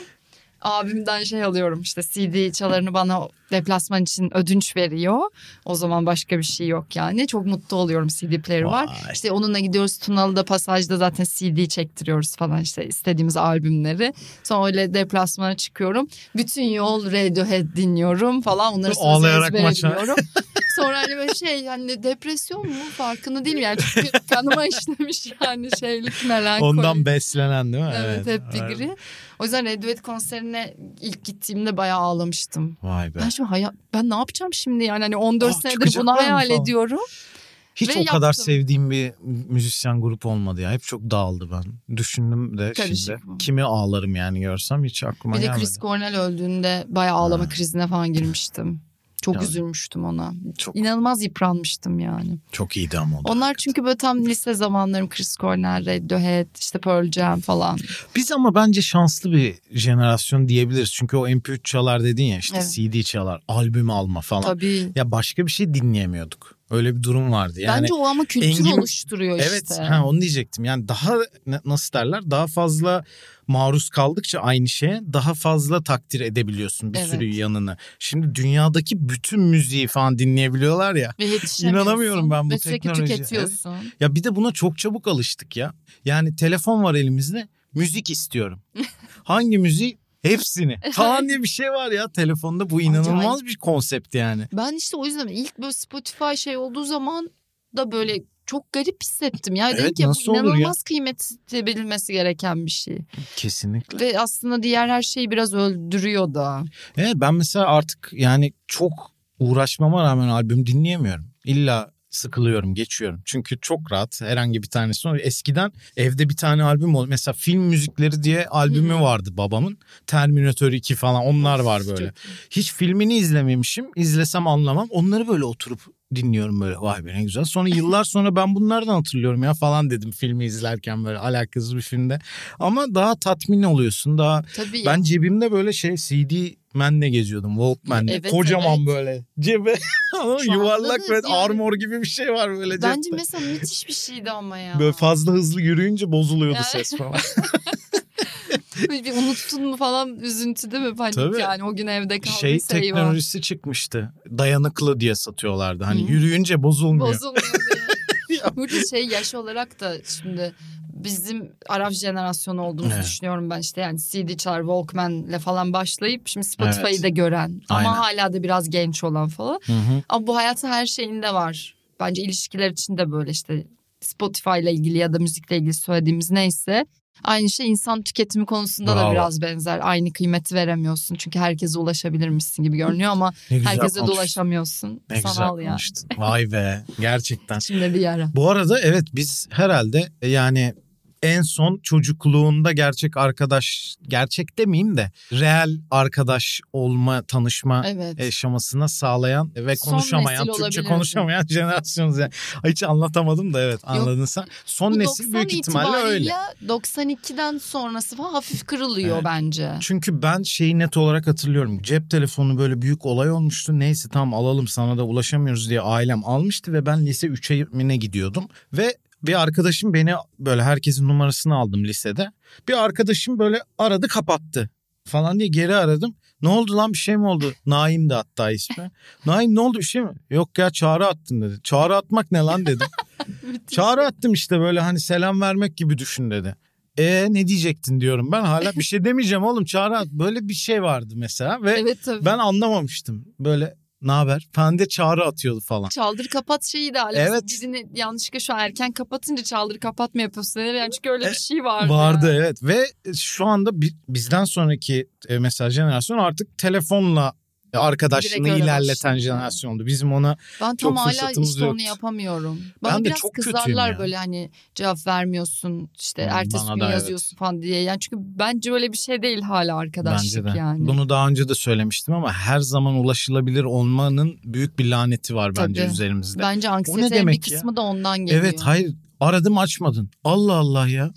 Abimden şey alıyorum işte CD çalarını bana deplasman için ödünç veriyor. O zaman başka bir şey yok yani. Çok mutlu oluyorum CD player var. Vay. İşte onunla gidiyoruz Tunalı'da pasajda zaten CD çektiriyoruz falan işte istediğimiz albümleri. Sonra öyle deplasmana çıkıyorum. Bütün yol Radiohead dinliyorum falan. Onları sözü Ağlayarak maça. (laughs) Sonra hani böyle şey hani depresyon mu farkında değilim yani. Çünkü kanıma işlemiş yani şeylik melankoli. Ondan beslenen değil mi? Evet, hep evet. bigri. O yüzden Radiohead konserine ilk gittiğimde bayağı ağlamıştım. Vay be. Ben şimdi hayal, ben ne yapacağım şimdi yani hani 14 Ah, senedir bunu hayal falan? ediyorum. Hiç ve o kadar yaptım. sevdiğim bir müzisyen grup olmadı ya. Hep çok dağıldı ben. Düşündüm de Karışık şimdi. mı? Kimi ağlarım yani görsem hiç aklıma Bir de gelmedi. Chris Cornell öldüğünde bayağı ağlama Ha. krizine falan girmiştim. Çok Yani. üzülmüştüm ona. Çok, İnanılmaz yıpranmıştım yani. çok iyiydi ama o da. Onlar çünkü böyle tam lise zamanlarım Chris Cornell, Radiohead, işte Pearl Jam falan. Biz ama bence şanslı bir jenerasyon diyebiliriz. Çünkü o MP3 çalar dedin ya işte Evet. CD çalar, albüm alma falan. Tabii. Ya başka bir şey dinleyemiyorduk. Öyle bir durum vardı. Yani Bence o ama kültür Engin- oluşturuyor Evet işte. ha, onu diyecektim. Yani daha nasıl derler daha fazla maruz kaldıkça aynı şeye daha fazla takdir edebiliyorsun bir Evet. sürü yanını. Şimdi dünyadaki bütün müziği falan dinleyebiliyorlar ya. Ve. İnanamıyorum ben bu teknolojiye. tüketiyorsun. Ya bir de buna çok çabuk alıştık ya. Yani telefon var elimizde müzik istiyorum. (laughs) Hangi müziği? Hepsini. Falan diye bir şey var ya telefonda. Bu inanılmaz bir konsept yani. Ben işte o yüzden ilk böyle Spotify şey olduğu zaman da böyle çok garip hissettim. Yani Evet, ki bu nasıl olur ya? inanılmaz kıymetli bilinmesi gereken bir şey. Kesinlikle. Ve aslında diğer her şeyi biraz öldürüyor da. Evet ben mesela artık yani çok uğraşmama rağmen albüm dinleyemiyorum. İlla sıkılıyorum, geçiyorum. Çünkü çok rahat herhangi bir tanesi. Eskiden evde bir tane albüm oldu. Mesela film müzikleri diye albümü vardı babamın. Terminator 2 falan onlar var böyle. Hiç filmini izlememişim. İzlesem anlamam. Onları böyle oturup dinliyorum böyle vay be ne güzel. Sonra yıllar sonra ben bunlardan hatırlıyorum ya falan dedim filmi izlerken böyle alakasız bir filmde. Ama daha tatmin oluyorsun daha Tabii ben cebimde böyle şey CD menle geziyordum Walkman'le. Evet, Kocaman evet. böyle cebe (laughs) yuvarlak ve yani- armor gibi bir şey var böyle Bence cepte. mesela müthiş bir şeydi ama ya. Böyle fazla hızlı yürüyünce bozuluyordu ses falan. (laughs) Bir unuttun mu falan üzüntü değil mi panik Tabii. yani o gün evde kaldıysa şey eyvah. teknolojisi çıkmıştı. Dayanıklı diye satıyorlardı. Hani Hı. yürüyünce bozulmuyor. Bozulmuyor. (laughs) Burada şey yaş olarak da şimdi bizim Arap jenerasyonu olduğumuzu Evet. düşünüyorum ben işte yani CD çalar Walkman'le falan başlayıp şimdi Spotify'ı Evet. da gören Aynen. ama hala da biraz genç olan falan. Hı hı. Ama bu hayatın her şeyinde var. Bence ilişkiler için de böyle işte Spotify ile ilgili ya da müzikle ilgili söylediğimiz neyse aynı şey insan tüketimi konusunda da Bravo. biraz benzer. Aynı kıymeti veremiyorsun çünkü herkese ulaşabilirmişsin gibi görünüyor ama güzel herkese de konuştun. ulaşamıyorsun. Ne güzel Sanal ya. konuştun. Vay be gerçekten. (laughs) Şimdi bir ara. Bu arada evet biz herhalde yani en son çocukluğunda gerçek arkadaş, gerçek demeyeyim de reel arkadaş olma, tanışma Evet. yaşamasına sağlayan ve Son konuşamayan, Türkçe konuşamayan (laughs) jenerasyonuz. Yani. Hiç anlatamadım da evet anladın sen. Son nesil 90 büyük ihtimalle öyle. itibariyle 92'den sonrası falan hafif kırılıyor Evet. bence. Çünkü ben şeyi net olarak hatırlıyorum. Cep telefonu böyle büyük olay olmuştu. Neyse tamam alalım sana da ulaşamıyoruz diye ailem almıştı ve ben lise 3'e mi ne gidiyordum. Ve bir arkadaşım beni böyle herkesin numarasını aldım lisede. Bir arkadaşım böyle aradı kapattı falan diye geri aradım. Ne oldu lan bir şey mi oldu? Naim de hatta ismi. (laughs) Naim ne oldu bir şey mi? Yok ya çağrı attın dedi. Çağrı atmak ne lan dedim. (laughs) Çağrı attım işte böyle hani selam vermek gibi düşün dedi. E ne diyecektin diyorum ben hala bir şey demeyeceğim oğlum çağrı at. Böyle bir şey vardı mesela ve Evet tabii. ben anlamamıştım. Böyle ne haber falan diye çağrı atıyordu falan. Çaldır kapat şeyi de hala. Evet. Birini yanlışlıkla şu an erken kapatınca çaldır kapat mı yapıyorsun? Yani çünkü öyle E, bir şey vardı. Vardı evet ve şu anda bi- bizden sonraki e, mesela jenerasyon artık telefonla arkadaşlığını Direkt öyle ilerleten başlıyor. jenerasyon oldu. Bizim ona Ben Çok tam hala işte onu yapamıyorum. Bana Ben de biraz çok kızarlar ya. böyle hani cevap vermiyorsun işte Hmm, ertesi gün da evet. yazıyorsun falan diye. Yani çünkü bence öyle bir şey değil hala arkadaşlık bence de. yani. Bunu daha önce de söylemiştim ama her zaman ulaşılabilir olmanın büyük bir laneti var bence Tabii. üzerimizde. Bence anksiyetenin bir demek ya? kısmı da ondan geliyor. Evet hayır aradım açmadın. Allah Allah ya.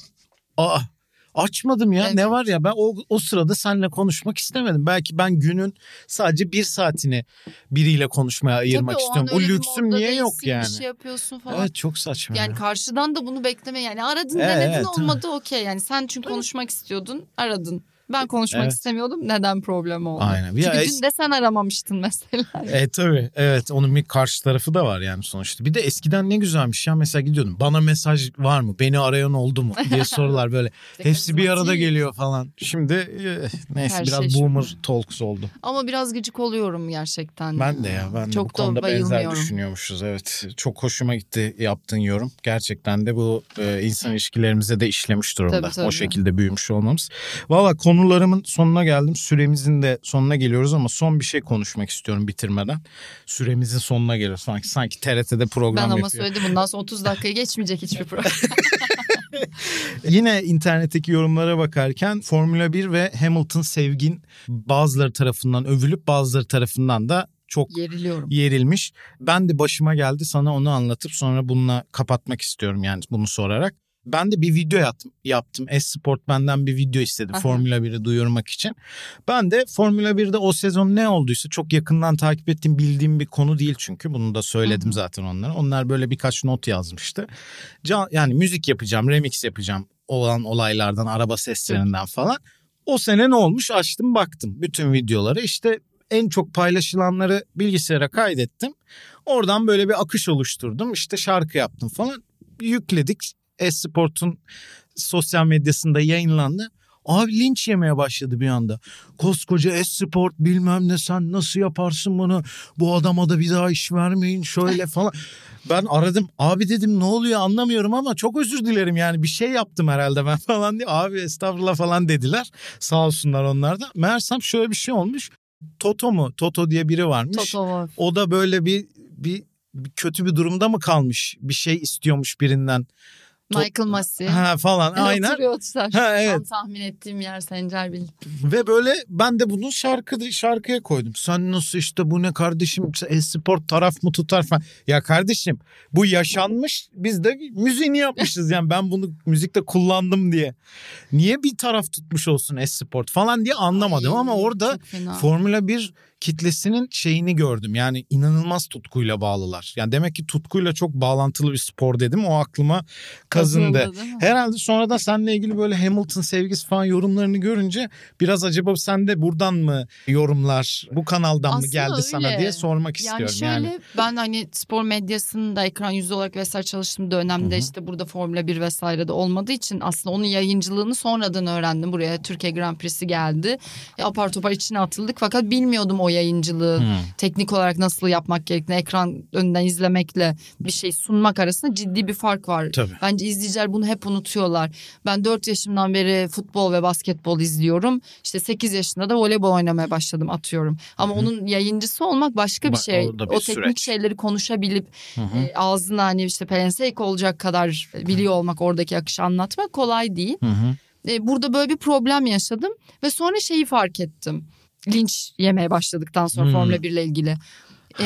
Aa açmadım ya ne Evet. var ya ben o, o sırada seninle konuşmak istemedim. Belki ben günün sadece bir saatini biriyle konuşmaya ayırmak Tabii o istiyorum. O bir lüksüm niye değilsin, yok yani? Bir şey yapıyorsun falan. Evet çok saçma. Yani ya. karşıdan da bunu bekleme yani aradın Evet, denedin evet, olmadı okey yani sen çünkü konuşmak istiyordun aradın. Ben konuşmak Evet. istemiyordum neden problem oldu? Aynen. Çünkü Ya dün es- de sen aramamıştın mesela. E tabii evet onun bir karşı tarafı da var yani sonuçta. Bir de eskiden ne güzelmiş ya mesela gidiyordum bana mesaj var mı beni arayan oldu mu diye (laughs) sorular böyle. Hepsi bir arada geliyor falan. Şimdi eh, neyse Her biraz şey boomer şimdi. talks oldu. Ama biraz gıcık oluyorum gerçekten. Ben de ya ben de Çok bu konuda da benzer düşünüyormuşuz evet. Çok hoşuma gitti yaptığın yorum. Gerçekten de bu e, insan ilişkilerimize de işlemiş durumda. Tabii, tabii. O şekilde büyümüş olmamız. Valla konularımın sonuna geldim. Süremizin de sonuna geliyoruz ama son bir şey konuşmak istiyorum bitirmeden. Süremizin sonuna geliyoruz. Sanki, sanki TRT'de program Ben ama yapıyor. söyledim bundan sonra 30 dakikaya geçmeyecek hiçbir program. (laughs) Yine internetteki yorumlara bakarken Formula 1 ve Hamilton sevgin bazıları tarafından övülüp bazıları tarafından da çok Geriliyorum. yerilmiş. Ben de başıma geldi sana onu anlatıp sonra bununla kapatmak istiyorum yani bunu sorarak. Ben de bir video yaptım. yaptım. Esport benden bir video istedi Aha. Formula 1'i duyurmak için. Ben de Formula 1'de o sezon ne olduysa çok yakından takip ettiğim bildiğim bir konu değil çünkü. Bunu da söyledim Hı zaten onlara. Onlar böyle birkaç not yazmıştı. Can, yani müzik yapacağım, remix yapacağım olan olaylardan, araba seslerinden falan. O sene ne olmuş açtım baktım bütün videoları işte en çok paylaşılanları bilgisayara kaydettim. Oradan böyle bir akış oluşturdum işte şarkı yaptım falan yükledik. Esport'un sosyal medyasında yayınlandı. Abi linç yemeye başladı bir anda. Koskoca Esport bilmem ne sen nasıl yaparsın bunu? Bu adama da bir daha iş vermeyin şöyle (laughs) falan. Ben aradım abi dedim ne oluyor anlamıyorum ama çok özür dilerim yani bir şey yaptım herhalde ben (laughs) falan diye. Abi estağfurullah falan dediler. Sağ olsunlar onlar da. Meğersem şöyle bir şey olmuş. Toto mu? Toto diye biri varmış. Toto var. O da böyle bir, bir bir kötü bir durumda mı kalmış? Bir şey istiyormuş birinden. Michael Massey. Ha falan aynen. Oturuyorlar. Ha, evet. Tam tahmin ettiğim yer Sencer Bil. Ve böyle ben de bunu şarkı şarkıya koydum. Sen nasıl işte bu ne kardeşim e-spor taraf mı tutar falan. Ya kardeşim bu yaşanmış biz de müziğini yapmışız yani ben bunu müzikte kullandım diye. Niye bir taraf tutmuş olsun e-sport falan diye anlamadım Ay, ama orada. Formula 1 kitlesinin şeyini gördüm. Yani inanılmaz tutkuyla bağlılar. Yani demek ki tutkuyla çok bağlantılı bir spor dedim. O aklıma kazındı. Kazındı? Herhalde sonradan seninle ilgili böyle Hamilton sevgisi falan yorumlarını görünce biraz acaba sen de buradan mı yorumlar bu kanaldan mı Aslında geldi sana öyle. diye sormak Yani istiyorum. şöyle Yani ben hani spor medyasında ekran yüzü olarak vesaire çalıştığım dönemde işte burada Formula 1 vesaire de olmadığı için aslında onun yayıncılığını sonradan öğrendim. Buraya Türkiye Grand Prix'si geldi. E, apar topar içine atıldık fakat bilmiyordum o yayıncılığı. Teknik olarak nasıl yapmak gerektiğini ekran önünden izlemekle bir şey sunmak arasında ciddi bir fark var. Tabii. Bence izleyiciler bunu hep unutuyorlar. Ben 4 yaşımdan beri futbol ve basketbol izliyorum. İşte 8 yaşında da voleybol oynamaya başladım atıyorum. Ama onun yayıncısı olmak başka bir şey. o bir o teknik süreç. şeyleri konuşabilip e, ağzına hani işte pelenseyk olacak kadar biliyor olmak oradaki akışı anlatmak kolay değil. Hı hı. E, burada böyle bir problem yaşadım ve sonra şeyi fark ettim. Linç yemeye başladıktan sonra Hmm. Formula 1 ile ilgili. E.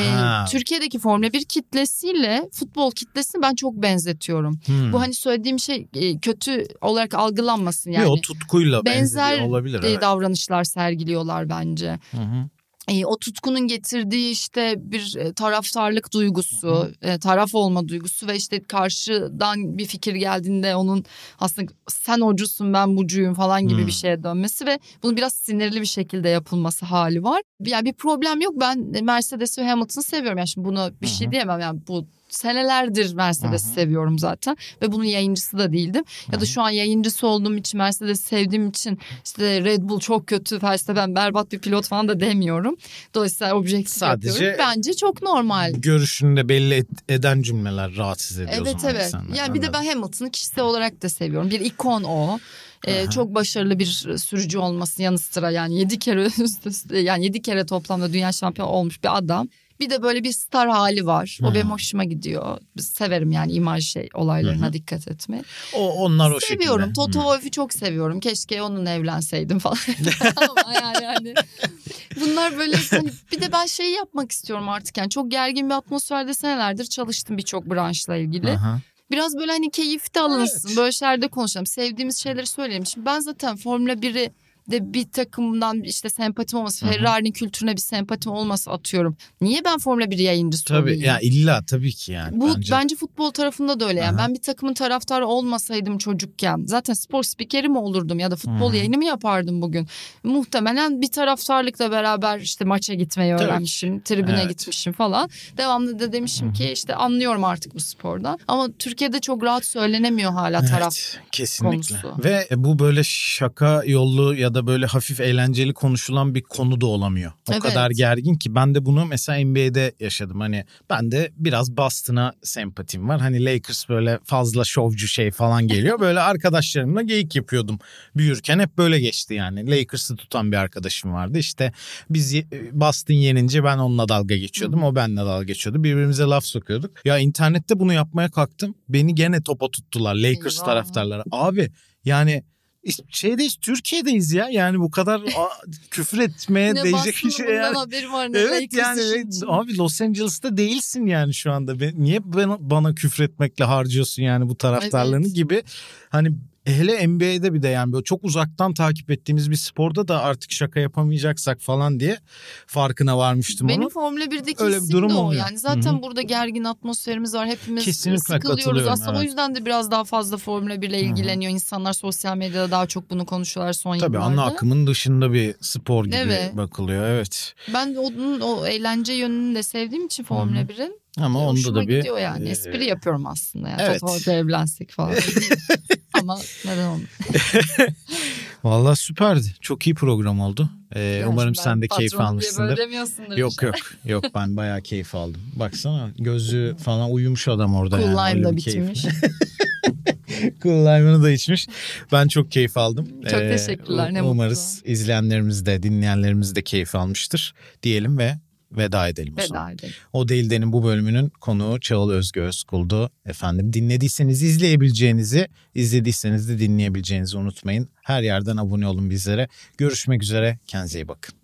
Türkiye'deki Formula 1 kitlesiyle futbol kitlesini ben çok benzetiyorum. Hmm. Bu hani söylediğim şey e, kötü olarak algılanmasın yani. Yok, o tutkuyla benzer olabilir. evet. davranışlar sergiliyorlar bence. Hı hı. E, o tutkunun getirdiği işte bir e, taraftarlık duygusu, e, taraf olma duygusu ve işte karşıdan bir fikir geldiğinde onun aslında sen ocusun ben bucuyum falan gibi Hmm. bir şeye dönmesi ve bunu biraz sinirli bir şekilde yapılması hali var. Yani bir problem yok. Ben Mercedes ve Hamilton'ı seviyorum. Yani şimdi buna bir şey diyemem. Yani bu senelerdir Mercedes'i Hı hı. seviyorum zaten ve bunun yayıncısı da değildim. Ya da şu an yayıncısı olduğum için Mercedes'i sevdiğim için işte Red Bull çok kötü Verstappen berbat bir pilot falan da demiyorum. Dolayısıyla objektif Sadece- yapıyorum. Bence çok normal. Görüşünü de belli et- eden cümleler rahatsız ediyor Evet evet. insanları. Yani bir de ben Hamilton'ı kişisel olarak da seviyorum. Bir ikon o. Ee, çok başarılı bir sürücü olması yanı sıra yani yedi kere (laughs) üst üste yani yedi kere toplamda dünya şampiyonu olmuş bir adam. Bir de böyle bir star hali var. O Hı. benim hoşuma gidiyor. Severim yani imaj şey olaylarına dikkat etmeyi. O, onlar o seviyorum. şekilde. Toto Hı. Wolff'ü çok seviyorum. Keşke onunla evlenseydim falan. (laughs) Ama yani hani bunlar böyle hani bir de ben şeyi yapmak istiyorum artık yani çok gergin bir atmosferde senelerdir çalıştım birçok branşla ilgili. Aha. Biraz böyle hani keyifte alınsın. Evet. Böyle şeylerde konuşalım. Sevdiğimiz şeyleri söyleyelim. Şimdi ben zaten Formula 1'i de bir takımdan işte sempatim olması, Hı hı. Ferrari'nin kültürüne bir sempatim olması atıyorum. Niye ben Formula 1 yayıncısı Tabii olayım? ya illa tabii ki yani. Bu bence. bence. futbol tarafında da öyle. Yani Aha. ben bir takımın taraftarı olmasaydım çocukken zaten spor spikeri mi olurdum ya da futbol Hı hı. yayını mı yapardım bugün? Muhtemelen bir taraftarlıkla beraber işte maça gitmeyi Tabii ki. öğrenmişim, tribüne Evet. gitmişim falan. Devamlı da demişim ki işte anlıyorum artık bu spordan. Ama Türkiye'de çok rahat söylenemiyor hala taraf. Evet, kesinlikle. konusu. Ve bu böyle şaka yollu ya da böyle hafif eğlenceli konuşulan bir konu da olamıyor. O Evet. kadar gergin ki ben de bunu mesela NBA'de yaşadım. Hani ben de biraz Boston'a sempatim var. Hani Lakers böyle fazla şovcu şey falan geliyor. (laughs) Böyle arkadaşlarımla geyik yapıyordum. Büyürken hep böyle geçti yani. Lakers'ı tutan bir arkadaşım vardı. İşte biz ye- Boston yenince ben onunla dalga geçiyordum. O benimle dalga geçiyordu. Birbirimize laf sokuyorduk. Ya internette bunu yapmaya kalktım. Beni gene topa tuttular Lakers Eyvah. taraftarları. Abi yani şeydeyiz Türkiye'deyiz ya. Yani bu kadar (laughs) küfür etmeye Ne değecek bir şey yani. haberi var ne Evet yani içinde. abi Los Angeles'ta değilsin yani şu anda. Niye bana, bana küfür etmekle harcıyorsun yani bu taraftarlarını Evet. gibi. Hani hele NBA'de bir de yani böyle çok uzaktan takip ettiğimiz bir sporda da artık şaka yapamayacaksak falan diye farkına varmıştım Benim onun. Formula 1'deki Öyle bir durum de o. oluyor. Yani zaten Hı hı. burada gergin atmosferimiz var. Hepimiz Kesinlikle sıkılıyoruz. Aslında o evet. yüzden de biraz daha fazla Formula 1 ile ilgileniyor. İnsanlar sosyal medyada daha çok bunu konuşuyorlar son Tabii yıllarda. ana akımın dışında bir spor gibi Evet. bakılıyor evet. Ben onun o eğlence yönünü de sevdiğim için Formula 1'in Ama onda hoşuma da bir gidiyor yani. e, Espri yapıyorum aslında. Yani. evet. Wolff'le evlensek falan. (laughs) Ama neden olmasın? (laughs) Valla süperdi. Çok iyi program oldu. Ee, Yani umarım sen de keyif almışsındır. Yok inşallah. yok yok ben bayağı keyif aldım. Baksana gözü falan uyumuş adam orada. Cool yani. Lime da bitirmiş. (laughs) cool Lime'ını da içmiş. Ben çok keyif aldım. Ee, Çok teşekkürler, ne Umarız izleyenlerimiz de dinleyenlerimiz de keyif almıştır diyelim ve veda edelim o zaman. Veda edelim. O Değil De'nin bu bölümünün konuğu Çağıl Özgü Özkul'du. Efendim dinlediyseniz izleyebileceğinizi, izlediyseniz de dinleyebileceğinizi unutmayın. Her yerden abone olun bizlere. Görüşmek üzere. Kendinize iyi bakın.